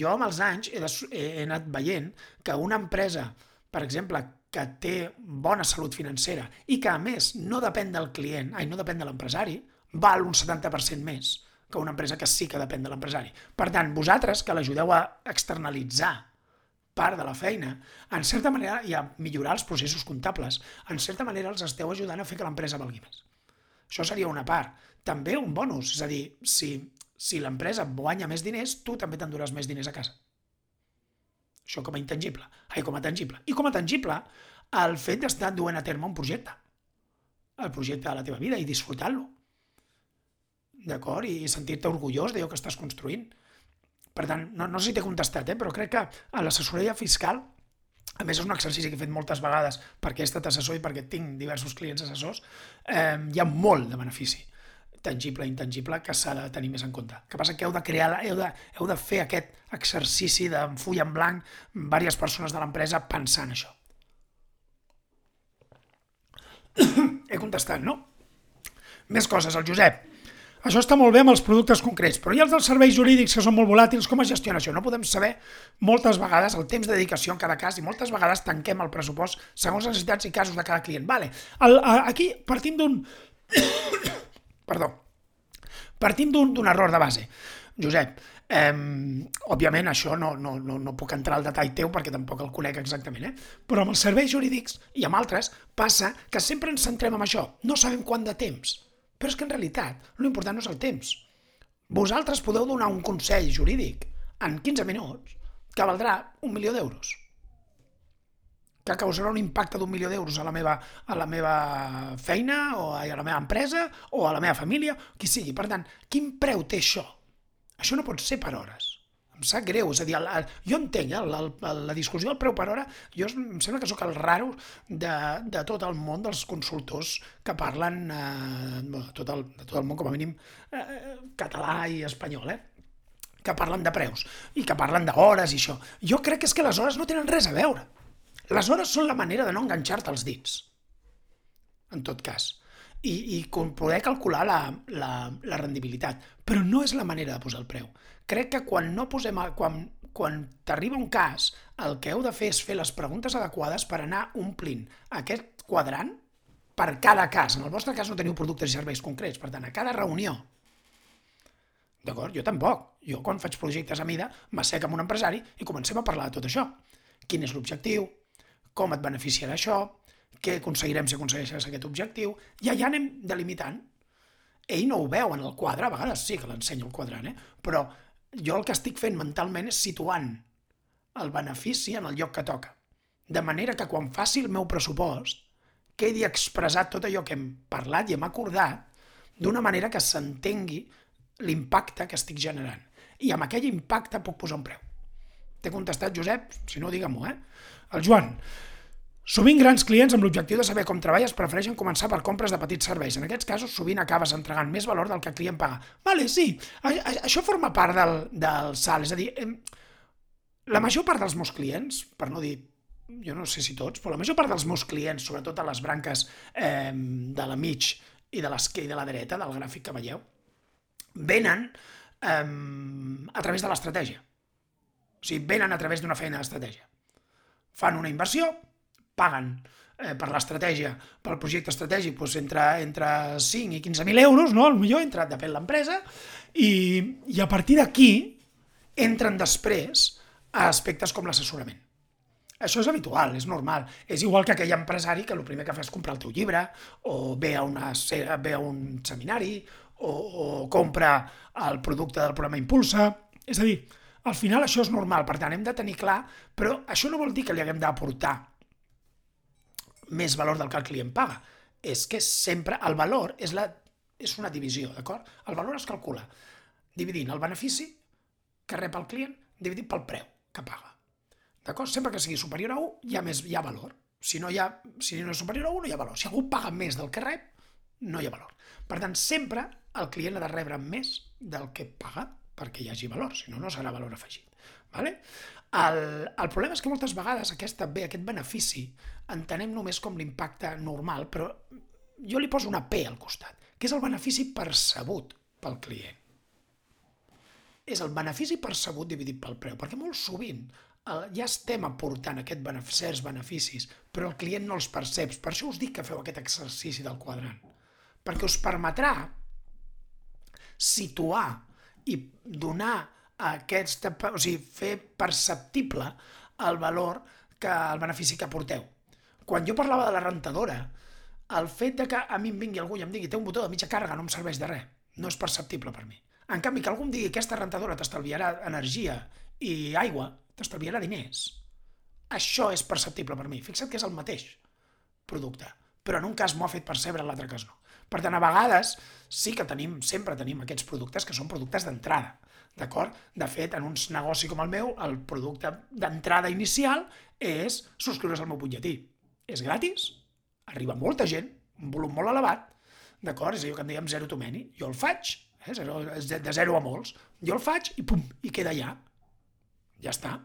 Jo amb els anys he, de, he anat veient que una empresa, per exemple, que té bona salut financera i que a més no depèn del client, ai, no depèn de l'empresari, val un 70% més que una empresa que sí que depèn de l'empresari. Per tant, vosaltres que l'ajudeu a externalitzar part de la feina, en certa manera, i a millorar els processos comptables, en certa manera els esteu ajudant a fer que l'empresa valgui més. Això seria una part també un bonus. És a dir, si, si l'empresa guanya més diners, tu també t'enduràs més diners a casa. Això com a intangible. Ai, com a tangible. I com a tangible, el fet d'estar duent a terme un projecte. El projecte de la teva vida i disfrutar-lo. D'acord? I sentir-te orgullós d'allò que estàs construint. Per tant, no, no sé si t'he contestat, eh? però crec que a l'assessoria fiscal, a més és un exercici que he fet moltes vegades perquè he estat assessor i perquè tinc diversos clients assessors, eh, hi ha molt de benefici tangible i intangible que s'ha de tenir més en compte. El que passa que heu de crear, heu de, heu de fer aquest exercici de full en blanc diverses persones de l'empresa pensant això. He contestat, no? Més coses, el Josep. Això està molt bé amb els productes concrets, però hi ha els dels serveis jurídics que són molt volàtils, com es gestiona això? No podem saber moltes vegades el temps de dedicació en cada cas i moltes vegades tanquem el pressupost segons les necessitats i casos de cada client. Vale. El, aquí partim d'un Perdó. Partim d'un error de base. Josep, eh, òbviament això no, no, no, no puc entrar al detall teu perquè tampoc el conec exactament, eh? però amb els serveis jurídics i amb altres passa que sempre ens centrem en això. No sabem quant de temps, però és que en realitat l'important no és el temps. Vosaltres podeu donar un consell jurídic en 15 minuts que valdrà un milió d'euros que causarà un impacte d'un milió d'euros a, la meva, a la meva feina o a la meva empresa o a la meva família, qui sigui. Per tant, quin preu té això? Això no pot ser per hores. Em sap greu, és a dir, el, el, jo entenc, eh, la, la, la discussió del preu per hora, jo em sembla que sóc el raro de, de tot el món dels consultors que parlen, eh, de, tot el, de tot el món, com a mínim, eh, català i espanyol, eh? que parlen de preus i que parlen d'hores i això. Jo crec que és que les hores no tenen res a veure. Les hores són la manera de no enganxar-te els dits, en tot cas, i, i poder calcular la, la, la rendibilitat. Però no és la manera de posar el preu. Crec que quan no posem, quan, quan t'arriba un cas, el que heu de fer és fer les preguntes adequades per anar omplint aquest quadrant per cada cas. En el vostre cas no teniu productes i serveis concrets, per tant, a cada reunió D'acord? Jo tampoc. Jo, quan faig projectes a mida, m'assec amb un empresari i comencem a parlar de tot això. Quin és l'objectiu? Com et beneficiarà això, què aconseguirem si aconsegueixes aquest objectiu, i allà anem delimitant. Ell no ho veu en el quadre, a vegades sí que l'ensenyo el quadrant, eh? però jo el que estic fent mentalment és situant el benefici en el lloc que toca. de manera que quan faci el meu pressupost quedi expressat tot allò que hem parlat i hem acordat d'una manera que s'entengui l'impacte que estic generant. I amb aquell impacte puc posar un preu. T'he contestat, Josep? Si no, digue-m'ho, eh? El Joan. Sovint grans clients amb l'objectiu de saber com treballes prefereixen començar per compres de petits serveis. En aquests casos sovint acabes entregant més valor del que el client paga. Vale, sí, això forma part del, del salt. És a dir, la major part dels meus clients, per no dir jo no sé si tots, però la major part dels meus clients, sobretot a les branques eh, de la mig i de l'esquerra i de la dreta, del gràfic que veieu, venen eh, a través de l'estratègia. O sigui, venen a través d'una feina d'estratègia. Fan una inversió, paguen eh, per l'estratègia, pel projecte estratègic, doncs entre, entre 5 i 15.000 euros, no? el millor, entre, depèn l'empresa, i, i a partir d'aquí entren després a aspectes com l'assessorament. Això és habitual, és normal. És igual que aquell empresari que el primer que fa és comprar el teu llibre, o ve a, una, ve a un seminari, o, o compra el producte del programa Impulsa. És a dir, al final això és normal, per tant hem de tenir clar, però això no vol dir que li haguem d'aportar més valor del que el client paga. És que sempre el valor és, la, és una divisió, d'acord? El valor es calcula dividint el benefici que rep el client dividit pel preu que paga. D'acord? Sempre que sigui superior a 1 hi ha, més, hi ha valor. Si no, hi ha, si no és superior a 1 no hi ha valor. Si algú paga més del que rep, no hi ha valor. Per tant, sempre el client ha de rebre més del que paga perquè hi hagi valor, si no, no serà valor afegit. Vale? El, el problema és que moltes vegades aquesta bé, aquest benefici, entenem només com l'impacte normal, però jo li poso una P al costat, que és el benefici percebut pel client. És el benefici percebut dividit pel preu, perquè molt sovint ja estem aportant aquest benef certs beneficis, però el client no els perceps. Per això us dic que feu aquest exercici del quadrant. Perquè us permetrà situar i donar aquest, o sigui, fer perceptible el valor que el benefici que aporteu. Quan jo parlava de la rentadora, el fet de que a mi em vingui algú i em digui té un botó de mitja càrrega no em serveix de res, no és perceptible per mi. En canvi, que algú em digui que aquesta rentadora t'estalviarà energia i aigua, t'estalviarà diners. Això és perceptible per mi. Fixa't que és el mateix producte, però en un cas m'ho ha fet percebre, en l'altre cas no. Per tant, a vegades sí que tenim, sempre tenim aquests productes que són productes d'entrada, d'acord? De fet, en un negoci com el meu, el producte d'entrada inicial és subscriure's al meu butlletí. És gratis, arriba molta gent, un volum molt elevat, d'acord? És allò que en dèiem zero to many. Jo el faig, eh? de zero a molts, jo el faig i pum, i queda allà. Ja està.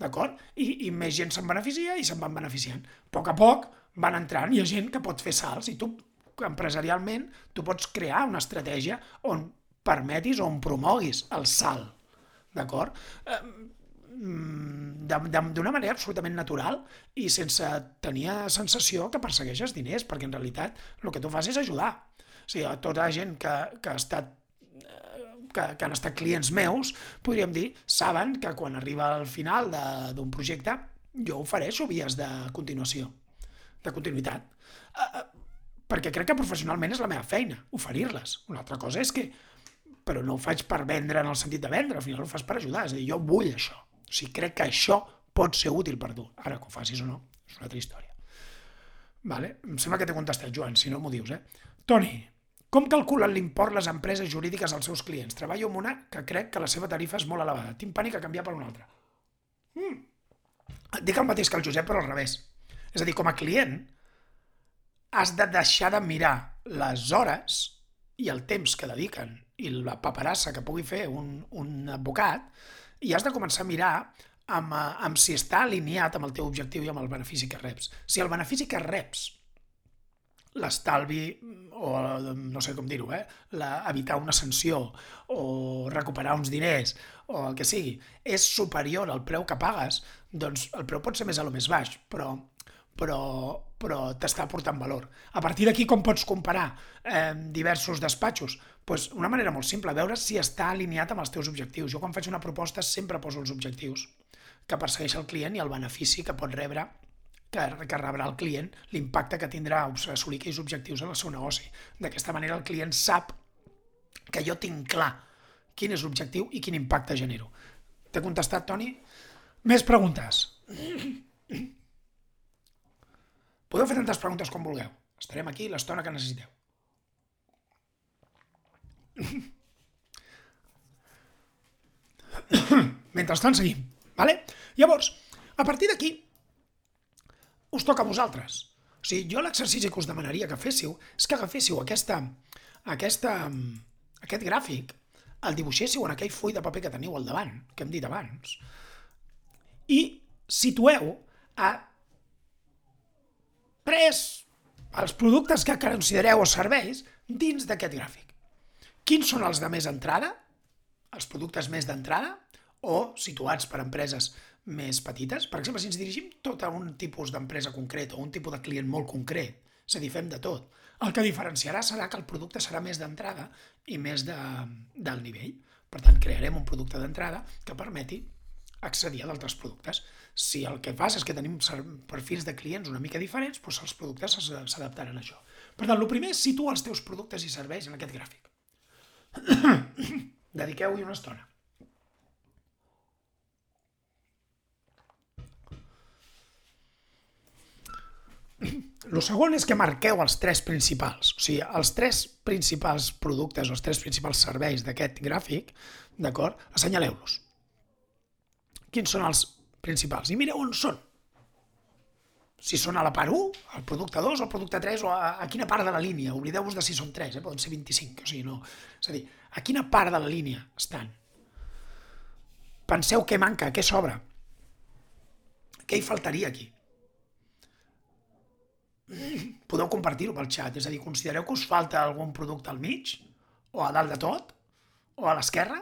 D'acord? I, I més gent se'n beneficia i se'n van beneficiant. A poc a poc van entrant, hi ha gent que pot fer salts i tu, empresarialment, tu pots crear una estratègia on permetis o on promoguis el salt. D'acord? d'una manera absolutament natural i sense tenir sensació que persegueixes diners, perquè en realitat el que tu fas és ajudar. O sigui, a tota la gent que, que ha estat que, que han estat clients meus, podríem dir, saben que quan arriba al final d'un projecte jo ofereixo vies de continuació, de continuïtat. Perquè crec que professionalment és la meva feina, oferir-les. Una altra cosa és que però no ho faig per vendre en el sentit de vendre, al final ho fas per ajudar, és a dir, jo vull això. O sigui, crec que això pot ser útil per tu. Ara, que ho facis o no, és una altra història. Vale? Em sembla que t'he contestat, Joan, si no m'ho dius, eh? Toni, com calculen l'import les empreses jurídiques als seus clients? Treballo amb una que crec que la seva tarifa és molt elevada. Tinc pànic a canviar per una altra. Mm. Dic el mateix que el Josep, però al revés. És a dir, com a client, has de deixar de mirar les hores i el temps que dediquen i la paperassa que pugui fer un, un advocat i has de començar a mirar amb, amb si està alineat amb el teu objectiu i amb el benefici que reps. Si el benefici que reps l'estalvi o no sé com dir-ho, eh? La, evitar una sanció o recuperar uns diners o el que sigui, és superior al preu que pagues, doncs el preu pot ser més alt o més baix, però, però, però t'està aportant valor. A partir d'aquí, com pots comparar eh, diversos despatxos? Pues una manera molt simple, veure si està alineat amb els teus objectius. Jo quan faig una proposta sempre poso els objectius que persegueix el client i el benefici que pot rebre que, que rebrà el client, l'impacte que tindrà assolir aquells objectius en el seu negoci. D'aquesta manera el client sap que jo tinc clar quin és l'objectiu i quin impacte genero. T'he contestat, Toni? Més preguntes. Podeu fer tantes preguntes com vulgueu. Estarem aquí l'estona que necessiteu. Mentrestant seguim. Vale? Llavors, a partir d'aquí, us toca a vosaltres. O sigui, jo l'exercici que us demanaria que féssiu és que agaféssiu aquesta, aquesta, aquest gràfic, el dibuixéssiu en aquell full de paper que teniu al davant, que hem dit abans, i situeu a tres els productes que considereu o serveis dins d'aquest gràfic. Quins són els de més entrada? Els productes més d'entrada? O situats per empreses més petites? Per exemple, si ens dirigim tot a un tipus d'empresa concret o un tipus de client molt concret, és a dir, fem de tot, el que diferenciarà serà que el producte serà més d'entrada i més de, del nivell. Per tant, crearem un producte d'entrada que permeti accedir a d'altres productes. Si el que fas és que tenim perfils de clients una mica diferents, doncs els productes s'adaptaran a això. Per tant, el primer és situa els teus productes i serveis en aquest gràfic. Dediqueu-hi una estona. El segon és que marqueu els tres principals, o sigui, els tres principals productes o els tres principals serveis d'aquest gràfic, d'acord? Assenyaleu-los. Quins són els principals? I mireu on són. Si són a la part 1, al producte 2, al producte 3 o a, a quina part de la línia. Oblideu-vos de si són 3, eh? poden ser 25, o sigui, no. És a dir, a quina part de la línia estan. Penseu què manca, què sobra. Què hi faltaria aquí? podeu compartir-ho pel xat, és a dir, considereu que us falta algun producte al mig, o a dalt de tot, o a l'esquerra?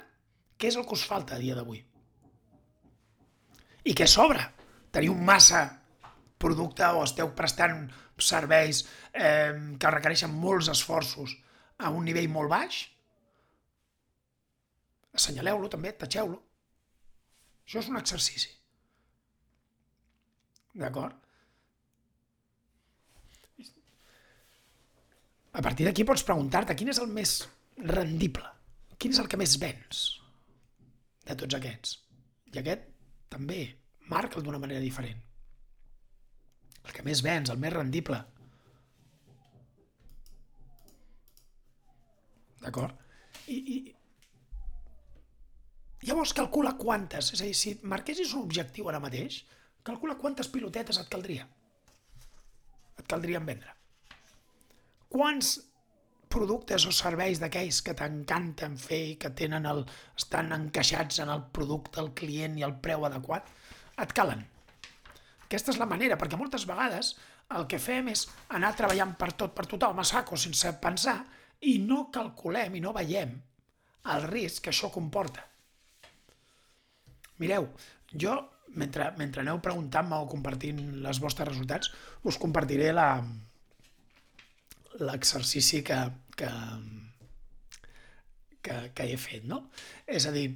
Què és el que us falta a dia d'avui? I què sobra? Teniu massa producte o esteu prestant serveis eh, que requereixen molts esforços a un nivell molt baix? Assenyaleu-lo també, tatxeu-lo. Això és un exercici. D'acord? A partir d'aquí pots preguntar-te quin és el més rendible, quin és el que més vens de tots aquests. I aquest també marca'l d'una manera diferent. El que més vens, el més rendible. D'acord? I, i, llavors calcula quantes, és a dir, si marquessis un objectiu ara mateix, calcula quantes pilotetes et caldria. Et caldrien vendre quants productes o serveis d'aquells que t'encanten fer i que tenen el, estan encaixats en el producte, el client i el preu adequat, et calen. Aquesta és la manera, perquè moltes vegades el que fem és anar treballant per tot, per tothom, a saco, sense pensar, i no calculem i no veiem el risc que això comporta. Mireu, jo, mentre, mentre aneu preguntant-me o compartint els vostres resultats, us compartiré la, l'exercici que, que, que, que he fet, no? És a dir,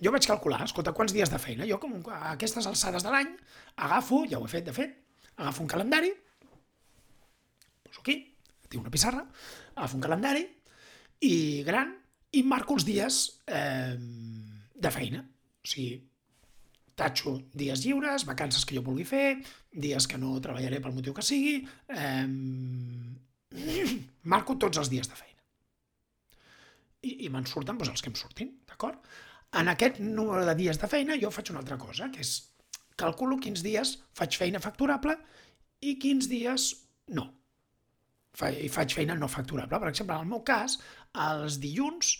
jo vaig calcular, escolta, quants dies de feina? Jo, com a aquestes alçades de l'any, agafo, ja ho he fet, de fet, agafo un calendari, poso aquí, tinc una pissarra, agafo un calendari i gran i marco els dies eh, de feina. O sigui, tatxo dies lliures, vacances que jo vulgui fer, dies que no treballaré pel motiu que sigui, eh, marco tots els dies de feina. I, i me'n surten doncs, els que em surtin, d'acord? En aquest número de dies de feina jo faig una altra cosa, que és calculo quins dies faig feina facturable i quins dies no. I faig feina no facturable. Per exemple, en el meu cas, els dilluns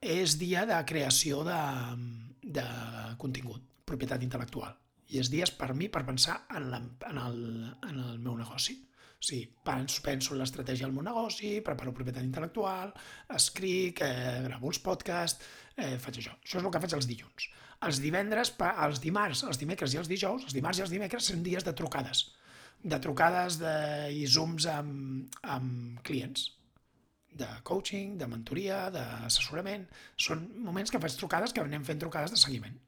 és dia de creació de, de contingut, propietat intel·lectual. I és dies per mi per pensar en, la, en, el, en el meu negoci. O sigui, penso, penso en l'estratègia del meu negoci, preparo propietat intel·lectual, escric, eh, gravo els podcasts, eh, faig això. Això és el que faig els dilluns. Els divendres, els dimarts, els dimecres i els dijous, els dimarts i els dimecres són dies de trucades. De trucades de, i zooms amb, amb clients de coaching, de mentoria, d'assessorament. Són moments que faig trucades que anem fent trucades de seguiment.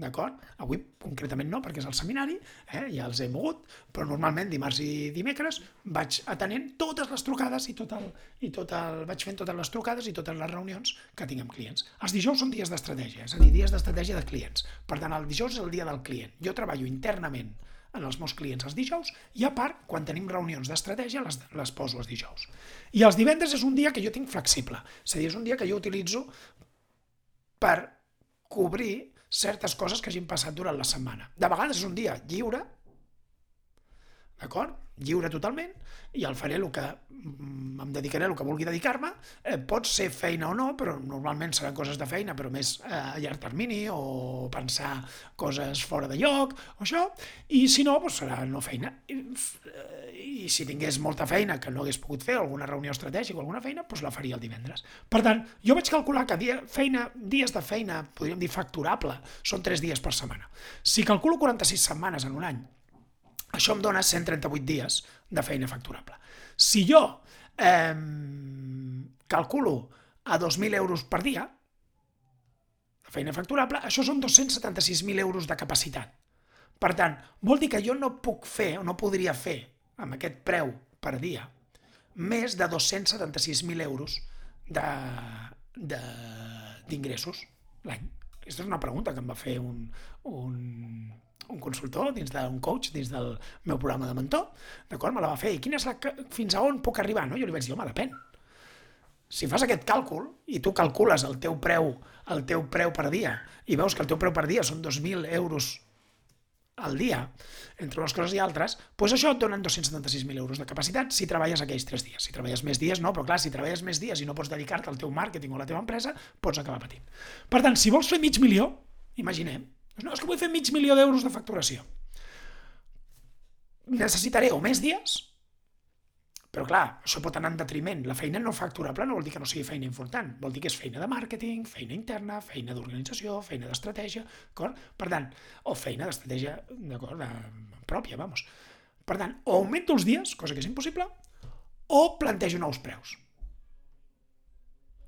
D'acord? Avui concretament no, perquè és el seminari, eh, ja els he mogut, però normalment dimarts i dimecres vaig atenent totes les trucades i tot el, i tot el, vaig fent totes les trucades i totes les reunions que tinc amb clients. Els dijous són dies d'estratègia, és a dir, dies d'estratègia de clients. Per tant, el dijous és el dia del client. Jo treballo internament en els meus clients els dijous i a part, quan tenim reunions d'estratègia, les, les poso els dijous. I els divendres és un dia que jo tinc flexible, és a dir, és un dia que jo utilitzo per cobrir certes coses que hagin passat durant la setmana. De vegades és un dia lliure, d'acord? Lliure totalment, i el faré el que mm, em dedicaré el que vulgui dedicar-me. Eh, pot ser feina o no, però normalment seran coses de feina, però més eh, a llarg termini, o pensar coses fora de lloc, o això, i si no, doncs serà no feina. I, eh, I si tingués molta feina que no hagués pogut fer, alguna reunió estratègica o alguna feina, doncs la faria el divendres. Per tant, jo vaig calcular que dia, feina, dies de feina, podríem dir facturable, són 3 dies per setmana. Si calculo 46 setmanes en un any, això em dona 138 dies de feina facturable. Si jo eh, calculo a 2.000 euros per dia, de feina facturable, això són 276.000 euros de capacitat. Per tant, vol dir que jo no puc fer o no podria fer amb aquest preu per dia més de 276.000 euros d'ingressos l'any. Aquesta és una pregunta que em va fer un, un, un consultor, dins d'un coach, dins del meu programa de mentor, d'acord? Me la va fer. I quina és la, fins a on puc arribar? No? Jo li vaig dir, home, depèn. Si fas aquest càlcul i tu calcules el teu preu el teu preu per dia i veus que el teu preu per dia són 2.000 euros al dia, entre unes coses i altres, doncs això et donen 276.000 euros de capacitat si treballes aquells 3 dies. Si treballes més dies, no, però clar, si treballes més dies i no pots dedicar-te al teu màrqueting o a la teva empresa, pots acabar patint. Per tant, si vols fer mig milió, imaginem, no, és que vull fer mig milió d'euros de facturació. Necessitaré o més dies, però clar, això pot anar en detriment. La feina no facturable no vol dir que no sigui feina important, vol dir que és feina de màrqueting, feina interna, feina d'organització, feina d'estratègia, d'acord? Per tant, o feina d'estratègia, d'acord, pròpia, vamos. Per tant, o augmento els dies, cosa que és impossible, o plantejo nous preus.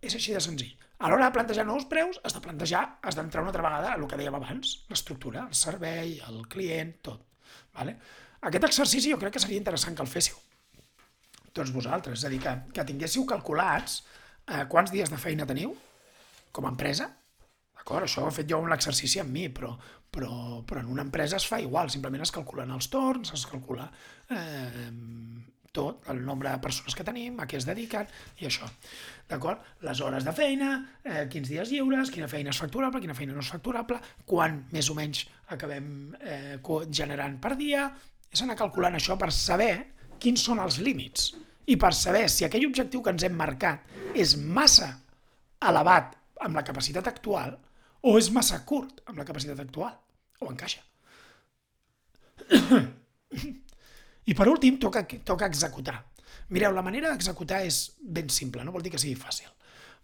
És així de senzill. A l'hora de plantejar nous preus, has de plantejar, has d'entrar una altra vegada a el que dèiem abans, l'estructura, el servei, el client, tot. Vale? Aquest exercici jo crec que seria interessant que el féssiu tots vosaltres, és a dir, que, que tinguéssiu calculats eh, quants dies de feina teniu com a empresa, d'acord? Això ho he fet jo un exercici amb mi, però, però, però en una empresa es fa igual, simplement es calculen els torns, es calcula eh, tot, el nombre de persones que tenim, a què es dediquen i això. D'acord? Les hores de feina, eh, quins dies lliures, quina feina és facturable, quina feina no és facturable, quan més o menys acabem eh, generant per dia, és anar calculant això per saber quins són els límits i per saber si aquell objectiu que ens hem marcat és massa elevat amb la capacitat actual o és massa curt amb la capacitat actual o encaixa. I per últim, toca, toca executar. Mireu, la manera d'executar és ben simple, no vol dir que sigui fàcil.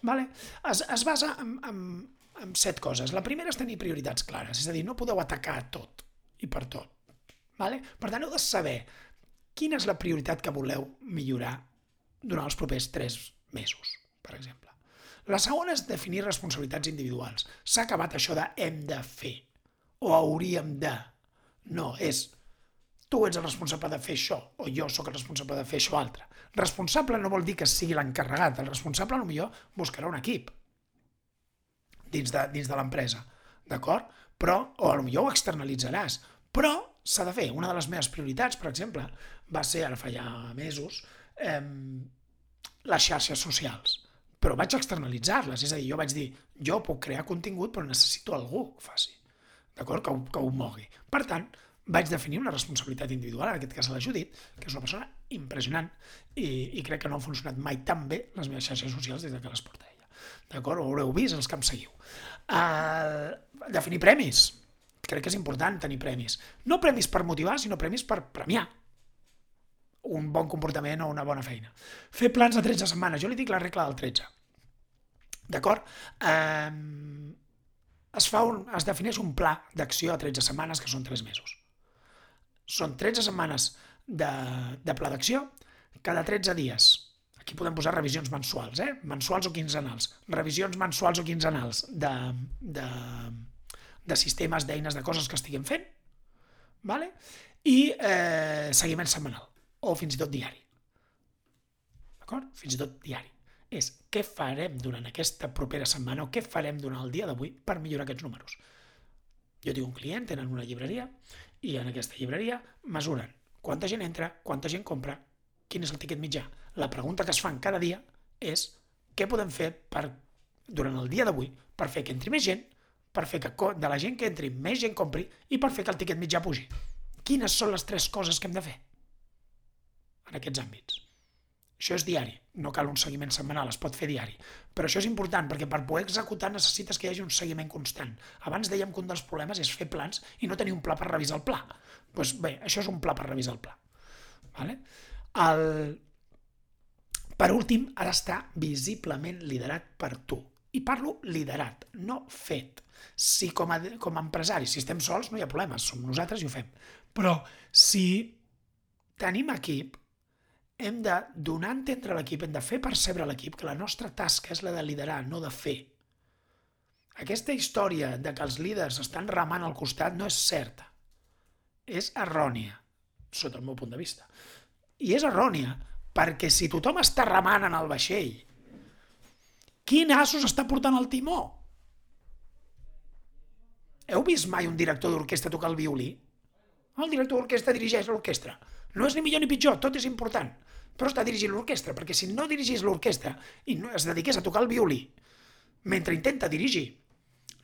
Vale? Es, es basa en, en, en set coses. La primera és tenir prioritats clares, és a dir, no podeu atacar tot i per tot. Vale? Per tant, heu de saber quina és la prioritat que voleu millorar durant els propers tres mesos, per exemple. La segona és definir responsabilitats individuals. S'ha acabat això de hem de fer o hauríem de. No, és tu ets el responsable de fer això, o jo sóc el responsable de fer això altre. Responsable no vol dir que sigui l'encarregat, el responsable millor buscarà un equip dins de, dins de l'empresa, d'acord? Però, o millor ho externalitzaràs, però s'ha de fer. Una de les meves prioritats, per exemple, va ser, ara fa ja mesos, eh, les xarxes socials. Però vaig externalitzar-les, és a dir, jo vaig dir, jo puc crear contingut, però necessito algú que ho faci, d'acord? Que, que ho mogui. Per tant, vaig definir una responsabilitat individual, en aquest cas a la Judit, que és una persona impressionant i, i crec que no han funcionat mai tan bé les meves xarxes socials des que les porta ella. D'acord? Ho haureu vist els que em seguiu. Uh, definir premis. Crec que és important tenir premis. No premis per motivar, sinó premis per premiar un bon comportament o una bona feina. Fer plans de 13 setmanes. Jo li dic la regla del 13. D'acord? Um, es, fa un, es defineix un pla d'acció a 13 setmanes, que són 3 mesos. Són 13 setmanes de, de pla d'acció, cada 13 dies. Aquí podem posar revisions mensuals, eh? mensuals o quinzenals. Revisions mensuals o quinzenals de, de, de sistemes, d'eines, de coses que estiguem fent, vale? i eh, seguiment setmanal, o fins i tot diari. D'acord? Fins i tot diari. És què farem durant aquesta propera setmana o què farem durant el dia d'avui per millorar aquests números. Jo tinc un client, tenen una llibreria, I en aquesta llibreria mesuren quanta gent entra, quanta gent compra, quin és el tiquet mitjà. La pregunta que es fan cada dia és què podem fer per, durant el dia d'avui per fer que entri més gent, per fer que de la gent que entri més gent compri i per fer que el tiquet mitjà pugi. Quines són les tres coses que hem de fer en aquests àmbits? Això és diari, no cal un seguiment setmanal, es pot fer diari. Però això és important perquè per poder executar necessites que hi hagi un seguiment constant. Abans dèiem que un dels problemes és fer plans i no tenir un pla per revisar el pla. Doncs bé, això és un pla per revisar el pla. Vale? El... Per últim, ha d'estar visiblement liderat per tu. I parlo liderat, no fet. Si com a, com a empresari, si estem sols, no hi ha problema, som nosaltres i ho fem. Però si tenim equip, hem de donar a entendre a l'equip, hem de fer percebre a l'equip que la nostra tasca és la de liderar, no de fer. Aquesta història de que els líders estan remant al costat no és certa. És errònia, sota el meu punt de vista. I és errònia perquè si tothom està remant en el vaixell, quin assos està portant el timó? Heu vist mai un director d'orquestra tocar el violí? El director d'orquestra dirigeix l'orquestra. No és ni millor ni pitjor, tot és important però està dirigint l'orquestra, perquè si no dirigís l'orquestra i no es dediqués a tocar el violí mentre intenta dirigir,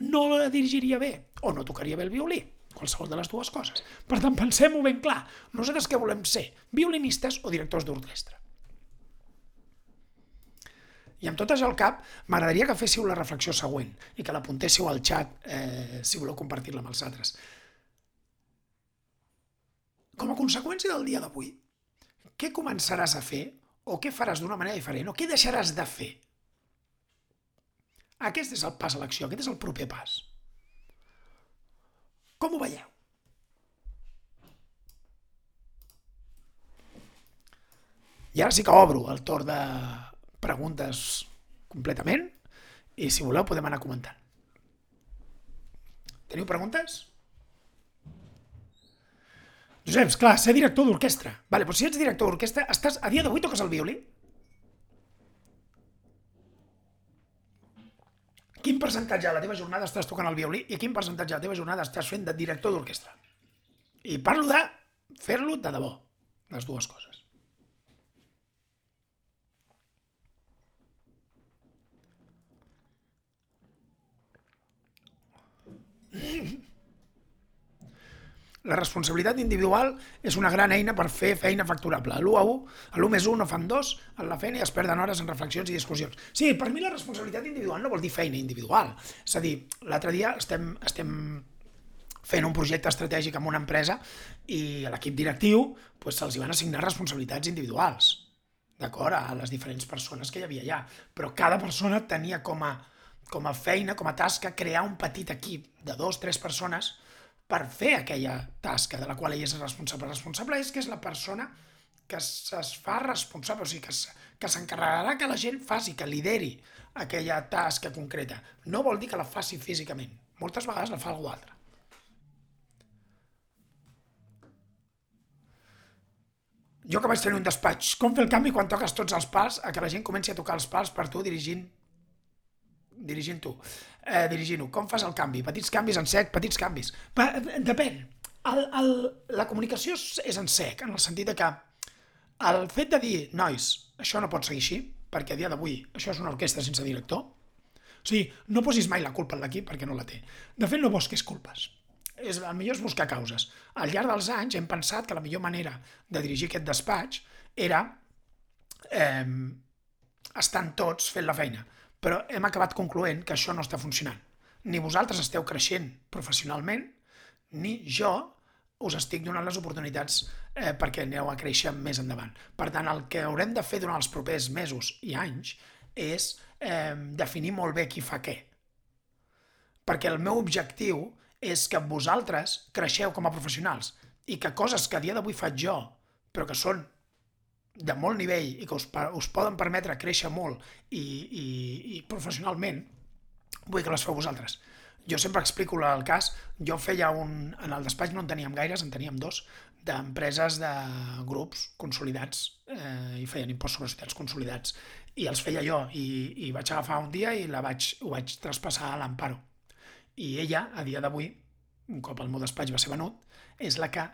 no la dirigiria bé o no tocaria bé el violí, qualsevol de les dues coses. Per tant, pensem-ho ben clar. Nosaltres què volem ser? Violinistes o directors d'orquestra? I amb tot això al cap, m'agradaria que féssiu la reflexió següent i que l'apuntéssiu al xat eh, si voleu compartir-la amb els altres. Com a conseqüència del dia d'avui, què començaràs a fer o què faràs d'una manera diferent o què deixaràs de fer. Aquest és el pas a l'acció, aquest és el proper pas. Com ho veieu? I ara sí que obro el torn de preguntes completament i si voleu podem anar comentant. Teniu preguntes? Josep, clar, ser director d'orquestra. Vale, però si ets director d'orquestra, estàs, a dia d'avui toques el violí? Quin percentatge de la teva jornada estàs tocant el violí i quin percentatge de la teva jornada estàs fent de director d'orquestra? I parlo de fer-lo de debò, les dues coses. La responsabilitat individual és una gran eina per fer feina facturable. L'1 a 1, l'1 més 1 no fan 2, en la feina es perden hores en reflexions i discussions. Sí, per mi la responsabilitat individual no vol dir feina individual. És a dir, l'altre dia estem, estem fent un projecte estratègic amb una empresa i a l'equip directiu pues, se'ls van assignar responsabilitats individuals d'acord a les diferents persones que hi havia allà. Però cada persona tenia com a, com a feina, com a tasca, crear un petit equip de dos, tres persones per fer aquella tasca de la qual ell és responsable. Responsable és que és la persona que es fa responsable, o sigui, que s'encarregarà que la gent faci, que lideri aquella tasca concreta. No vol dir que la faci físicament. Moltes vegades la fa algú altre. Jo que vaig tenir un despatx, com fer el canvi quan toques tots els pals a que la gent comenci a tocar els pals per tu dirigint dirigint tu, eh, dirigint-ho. Com fas el canvi? Petits canvis en sec, petits canvis. Pa, depèn. El, el, la comunicació és en sec, en el sentit de que el fet de dir, nois, això no pot seguir així, perquè a dia d'avui això és una orquestra sense director, o sigui, no posis mai la culpa en l'equip perquè no la té. De fet, no busquis culpes. És, el millor és buscar causes. Al llarg dels anys hem pensat que la millor manera de dirigir aquest despatx era eh, estant tots fent la feina però hem acabat concloent que això no està funcionant. Ni vosaltres esteu creixent professionalment, ni jo us estic donant les oportunitats eh, perquè aneu a créixer més endavant. Per tant, el que haurem de fer durant els propers mesos i anys és eh, definir molt bé qui fa què. Perquè el meu objectiu és que vosaltres creixeu com a professionals i que coses que a dia d'avui faig jo, però que són de molt nivell i que us, us poden permetre créixer molt i, i, i professionalment, vull que les feu vosaltres. Jo sempre explico el cas, jo feia un... En el despatx no en teníem gaires, en teníem dos, d'empreses de grups consolidats eh, i feien imposts sobre societats consolidats i els feia jo i, i vaig agafar un dia i la vaig, ho vaig traspassar a l'Amparo i ella, a dia d'avui, un cop el meu despatx va ser venut, és la que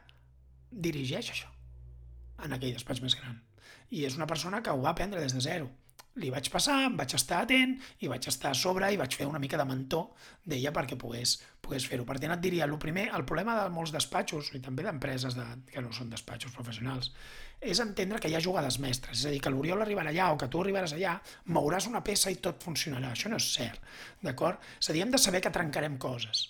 dirigeix això en aquell despatx més gran. I és una persona que ho va aprendre des de zero. Li vaig passar, em vaig estar atent i vaig estar a sobre i vaig fer una mica de mentor d'ella perquè pogués, pogués fer-ho. Per tant, et diria, el primer, el problema de molts despatxos i també d'empreses de, que no són despatxos professionals és entendre que hi ha jugades mestres. És a dir, que l'Oriol arribarà allà o que tu arribaràs allà, mouràs una peça i tot funcionarà. Això no és cert, d'acord? És a dir, hem de saber que trencarem coses.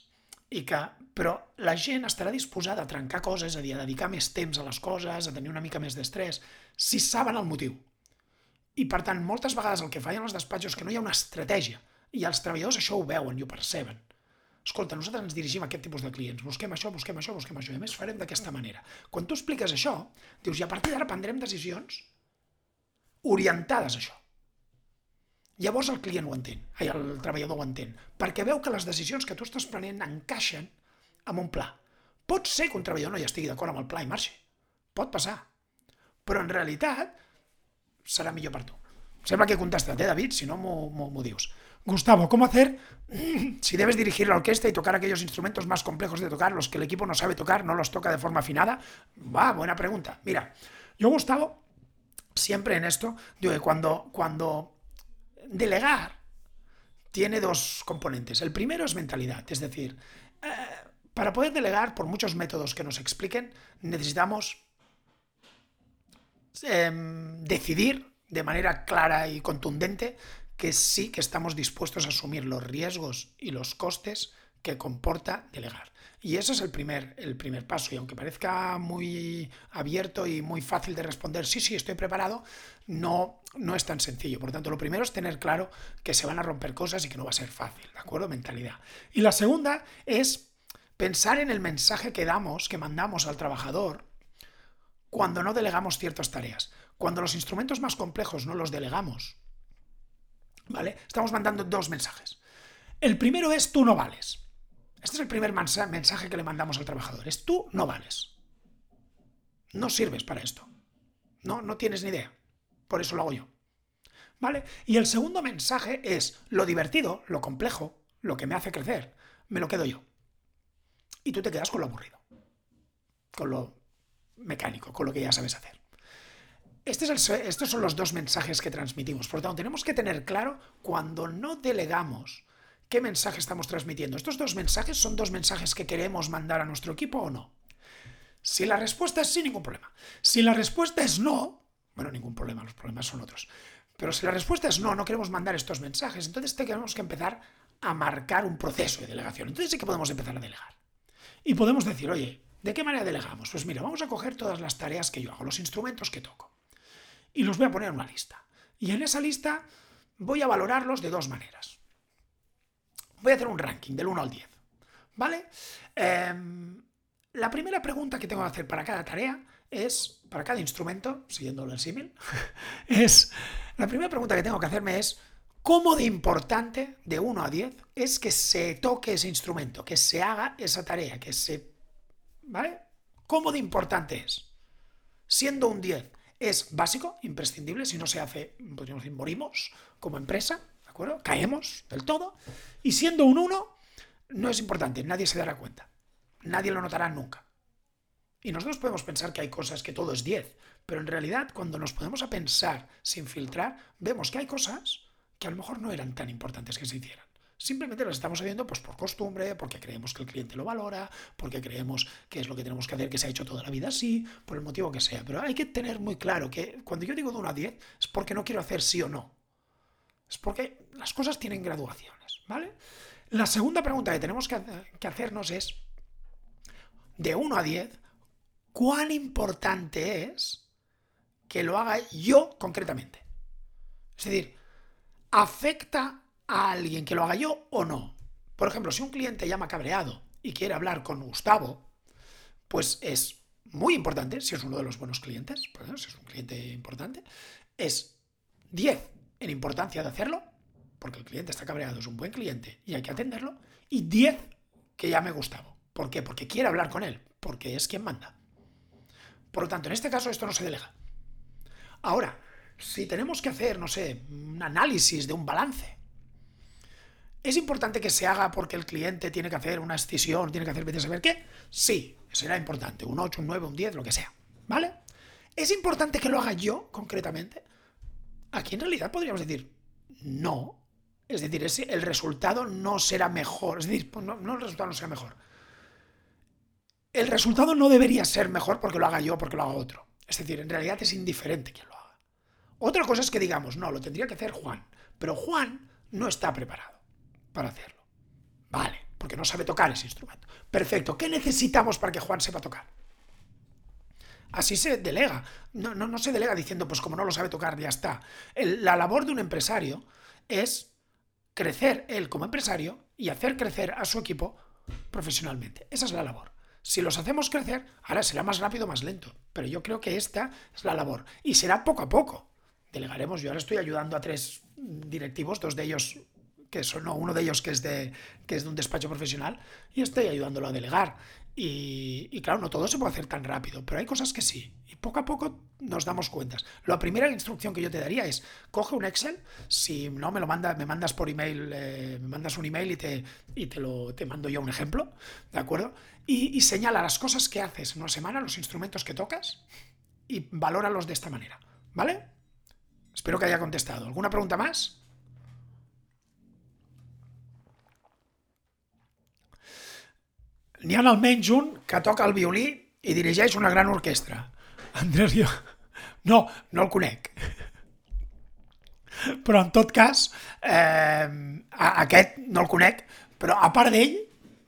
I que, però la gent estarà disposada a trencar coses, a dir, a dedicar més temps a les coses, a tenir una mica més d'estrès, si saben el motiu. I, per tant, moltes vegades el que fallen els despatxos és que no hi ha una estratègia. I els treballadors això ho veuen i ho perceben escolta, nosaltres ens dirigim a aquest tipus de clients, busquem això, busquem això, busquem això, i a més farem d'aquesta manera. Quan tu expliques això, dius, i a partir d'ara prendrem decisions orientades a això. Llavors el client ho entén, ai, el treballador ho entén, perquè veu que les decisions que tu estàs prenent encaixen amb un pla. Pot ser que un treballador no hi estigui d'acord amb el pla i marxi. Pot passar. Però en realitat serà millor per tu. Sembla que he contestat, eh, David? Si no, m'ho dius. Gustavo, ¿cómo hacer si debes dirigir la orquesta y tocar aquellos instrumentos más complejos de tocar, los que el equipo no sabe tocar, no los toca de forma afinada? Va, buena pregunta. Mira, yo, Gustavo, siempre en esto, digo que cuando, cuando delegar tiene dos componentes. El primero es mentalidad, es decir, eh, para poder delegar, por muchos métodos que nos expliquen, necesitamos em, decidir de manera clara y contundente que sí que estamos dispuestos a asumir los riesgos y los costes que comporta delegar. Y ese es el primer, el primer paso. Y aunque parezca muy abierto y muy fácil de responder, sí, sí, estoy preparado, no, no es tan sencillo. Por tanto, lo primero es tener claro que se van a romper cosas y que no va a ser fácil, ¿de acuerdo? Mentalidad. Y la segunda es pensar en el mensaje que damos, que mandamos al trabajador cuando no delegamos ciertas tareas. Cuando los instrumentos más complejos no los delegamos, ¿Vale? Estamos mandando dos mensajes. El primero es tú no vales. Este es el primer mensaje que le mandamos al trabajador. Es tú no vales. No sirves para esto. No, no tienes ni idea. Por eso lo hago yo. ¿Vale? Y el segundo mensaje es lo divertido, lo complejo, lo que me hace crecer, me lo quedo yo. Y tú te quedas con lo aburrido. Con lo mecánico, con lo que ya sabes hacer. Este estos son los dos mensajes que transmitimos. Por lo tanto, tenemos que tener claro cuando no delegamos qué mensaje estamos transmitiendo. ¿Estos dos mensajes son dos mensajes que queremos mandar a nuestro equipo o no? Si la respuesta es sí, ningún problema. Si la respuesta es no, bueno, ningún problema, los problemas son otros. Pero si la respuesta es no, no queremos mandar estos mensajes, entonces tenemos que empezar a marcar un proceso de delegación. Entonces sí que podemos empezar a delegar. Y podemos decir, oye, ¿de qué manera delegamos? Pues mira, vamos a coger todas las tareas que yo hago, los instrumentos que toco y los voy a poner en una lista. Y en esa lista voy a valorarlos de dos maneras. Voy a hacer un ranking del 1 al 10. ¿Vale? Em, la primera pregunta que tengo que hacer para cada tarea es, para cada instrumento, siguiendo el símil, es, la primera pregunta que tengo que hacerme es, ¿cómo de importante, de 1 a 10, es que se toque ese instrumento, que se haga esa tarea, que se... ¿Vale? ¿Cómo de importante es? Siendo un 10, es básico, imprescindible, si no se hace, podríamos decir, morimos como empresa, ¿de acuerdo? Caemos del todo, y siendo un 1, no es importante, nadie se dará cuenta, nadie lo notará nunca. Y nosotros podemos pensar que hay cosas que todo es 10, pero en realidad cuando nos podemos a pensar sin filtrar, vemos que hay cosas que a lo mejor no eran tan importantes que se hicieran. Simplemente lo estamos haciendo pues, por costumbre, porque creemos que el cliente lo valora, porque creemos que es lo que tenemos que hacer, que se ha hecho toda la vida así, por el motivo que sea. Pero hay que tener muy claro que cuando yo digo de 1 a 10 es porque no quiero hacer sí o no. Es porque las cosas tienen graduaciones, ¿vale? La segunda pregunta que tenemos que, hacernos es, de 1 a 10, ¿cuán importante es que lo haga yo concretamente? Es decir, ¿afecta a alguien que lo haga yo o no. Por ejemplo, si un cliente llama cabreado y quiere hablar con Gustavo, pues es muy importante, si es uno de los buenos clientes, si es un cliente importante, es 10 en importancia de hacerlo, porque el cliente está cabreado, es un buen cliente y hay que atenderlo, y 10 que llame Gustavo. ¿Por qué? Porque quiere hablar con él, porque es quien manda. Por lo tanto, en este caso esto no se delega. Ahora, si tenemos que hacer, no sé, un análisis de un balance, ¿Es importante que se haga porque el cliente tiene que hacer una escisión, tiene que hacer vete a saber qué? Sí, será importante, un 8, un 9, un 10, lo que sea, ¿vale? ¿Es importante que lo haga yo, concretamente? Aquí en realidad podríamos decir, no. Es decir, el resultado no será mejor. Es decir, pues no, no el resultado no será mejor. El resultado no debería ser mejor porque lo haga yo, porque lo haga otro. Es decir, en realidad es indiferente quien lo haga. Otra cosa es que digamos, no, lo tendría que hacer Juan. Pero Juan no está preparado para hacerlo. Vale, porque no sabe tocar ese instrumento. Perfecto. ¿Qué necesitamos para que Juan sepa tocar? Así se delega. No, no, no se delega diciendo, pues como no lo sabe tocar, ya está. la labor de un empresario es crecer él como empresario y hacer crecer a su equipo profesionalmente. Esa es la labor. Si los hacemos crecer, ahora será más rápido más lento. Pero yo creo que esta es la labor. Y será poco a poco. Delegaremos. Yo ahora estoy ayudando a tres directivos, dos de ellos que son, no, uno de ellos que es de, que es de un despacho profesional, y estoy ayudándolo a delegar. Y, claro, no todo se puede hacer tan rápido, pero hay cosas que sí. Y poco a poco nos damos cuentas. La primera instrucción que yo te daría es, coge un Excel, si no me lo manda, me mandas por email, eh, me mandas un email y te, y te lo te mando yo un ejemplo, ¿de acuerdo? Y, y señala las cosas que haces en una semana, los instrumentos que tocas, y valóralos de esta manera, ¿vale? Espero que haya contestado. ¿Alguna pregunta más? N'hi ha almenys un que toca el violí i dirigeix una gran orquestra. Andrés, jo... No, no el conec. Però en tot cas, eh, aquest no el conec, però a part d'ell,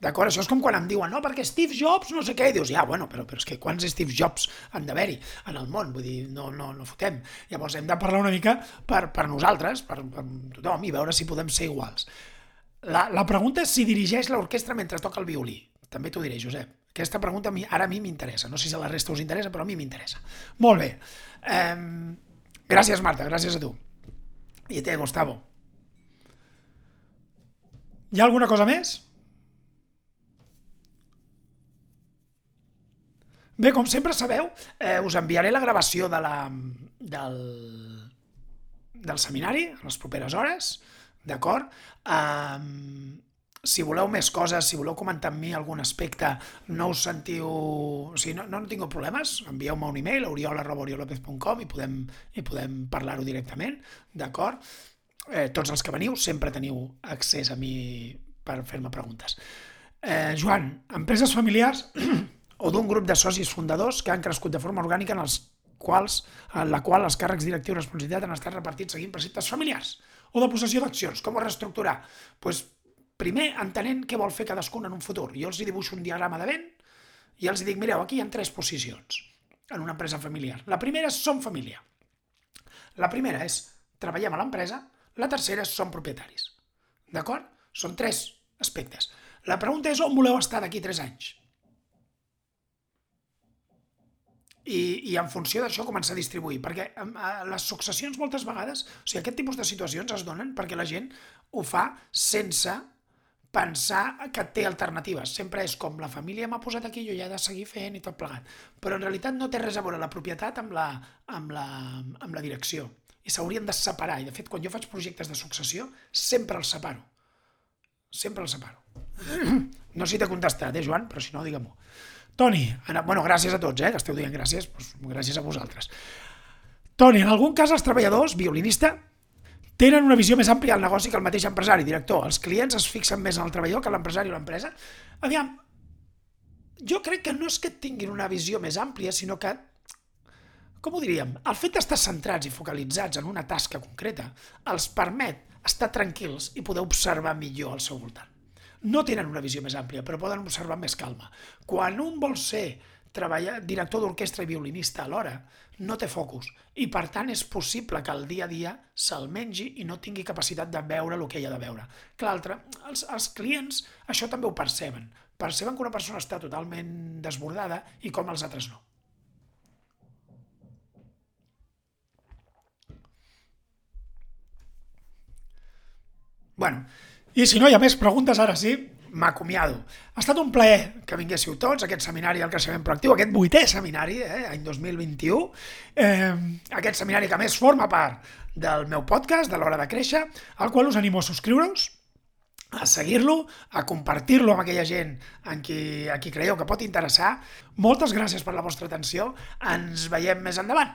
d'acord, això és com quan em diuen, no, perquè Steve Jobs no sé què, i dius, ja, bueno, però, però és que quants Steve Jobs han d'haver-hi en el món, vull dir, no, no, no fotem. Llavors hem de parlar una mica per, per nosaltres, per, per tothom, i veure si podem ser iguals. La, la pregunta és si dirigeix l'orquestra mentre toca el violí. També t'ho diré, Josep. Aquesta pregunta a mi, ara a mi m'interessa. No sé si a la resta us interessa, però a mi m'interessa. Molt bé. Um, gràcies, Marta, gràcies a tu. I a te, Gustavo. Hi ha alguna cosa més? Bé, com sempre sabeu, eh, us enviaré la gravació de la, del, del seminari a les properes hores, d'acord? Um, si voleu més coses, si voleu comentar amb mi algun aspecte, no us sentiu... O sigui, no, no tinc problemes, envieu-me un e-mail a oriol.oriolopez.com i podem, i podem parlar-ho directament, d'acord? Eh, tots els que veniu sempre teniu accés a mi per fer-me preguntes. Eh, Joan, empreses familiars o d'un grup de socis fundadors que han crescut de forma orgànica en els quals, en la qual els càrrecs directius de responsabilitat han estat repartits seguint preceptes familiars o de possessió d'accions. Com ho reestructurar? Pues, Primer, entenent què vol fer cadascun en un futur. Jo els dibuixo un diagrama de vent i els dic, mireu, aquí hi ha tres posicions en una empresa familiar. La primera és som família. La primera és treballem a l'empresa, la tercera és som propietaris. D'acord? Són tres aspectes. La pregunta és on voleu estar d'aquí tres anys? I, i en funció d'això començar a distribuir, perquè les successions moltes vegades, o sigui, aquest tipus de situacions es donen perquè la gent ho fa sense pensar que té alternatives. Sempre és com la família m'ha posat aquí, jo ja he de seguir fent i tot plegat. Però en realitat no té res a veure la propietat amb la, amb la, amb la direcció. I s'haurien de separar. I de fet, quan jo faig projectes de successió, sempre els separo. Sempre els separo. No sé si t'he contestat, eh, Joan? Però si no, digue-m'ho. Toni, bueno, gràcies a tots, eh, que esteu dient gràcies, doncs gràcies a vosaltres. Toni, en algun cas els treballadors, violinista, tenen una visió més àmplia del negoci que el mateix empresari, director. Els clients es fixen més en el treballador que l'empresari o l'empresa. Aviam, jo crec que no és que tinguin una visió més àmplia, sinó que, com ho diríem, el fet d'estar centrats i focalitzats en una tasca concreta els permet estar tranquils i poder observar millor al seu voltant. No tenen una visió més àmplia, però poden observar més calma. Quan un vol ser treballar, director d'orquestra i violinista alhora, no té focus i per tant és possible que el dia a dia se'l mengi i no tingui capacitat de veure el que hi ha de veure. Que l'altre, els, els clients això també ho perceben. Perceben que una persona està totalment desbordada i com els altres no. Bueno, i si no hi ha més preguntes, ara sí, m'acomiado. Ha estat un plaer que vinguéssiu tots, aquest seminari al creixement proactiu, aquest vuitè seminari, eh, any 2021, eh, aquest seminari que més forma part del meu podcast, de l'hora de créixer, al qual us animo a subscriure-us, a seguir-lo, a compartir-lo amb aquella gent en qui, a qui creieu que pot interessar. Moltes gràcies per la vostra atenció. Ens veiem més endavant.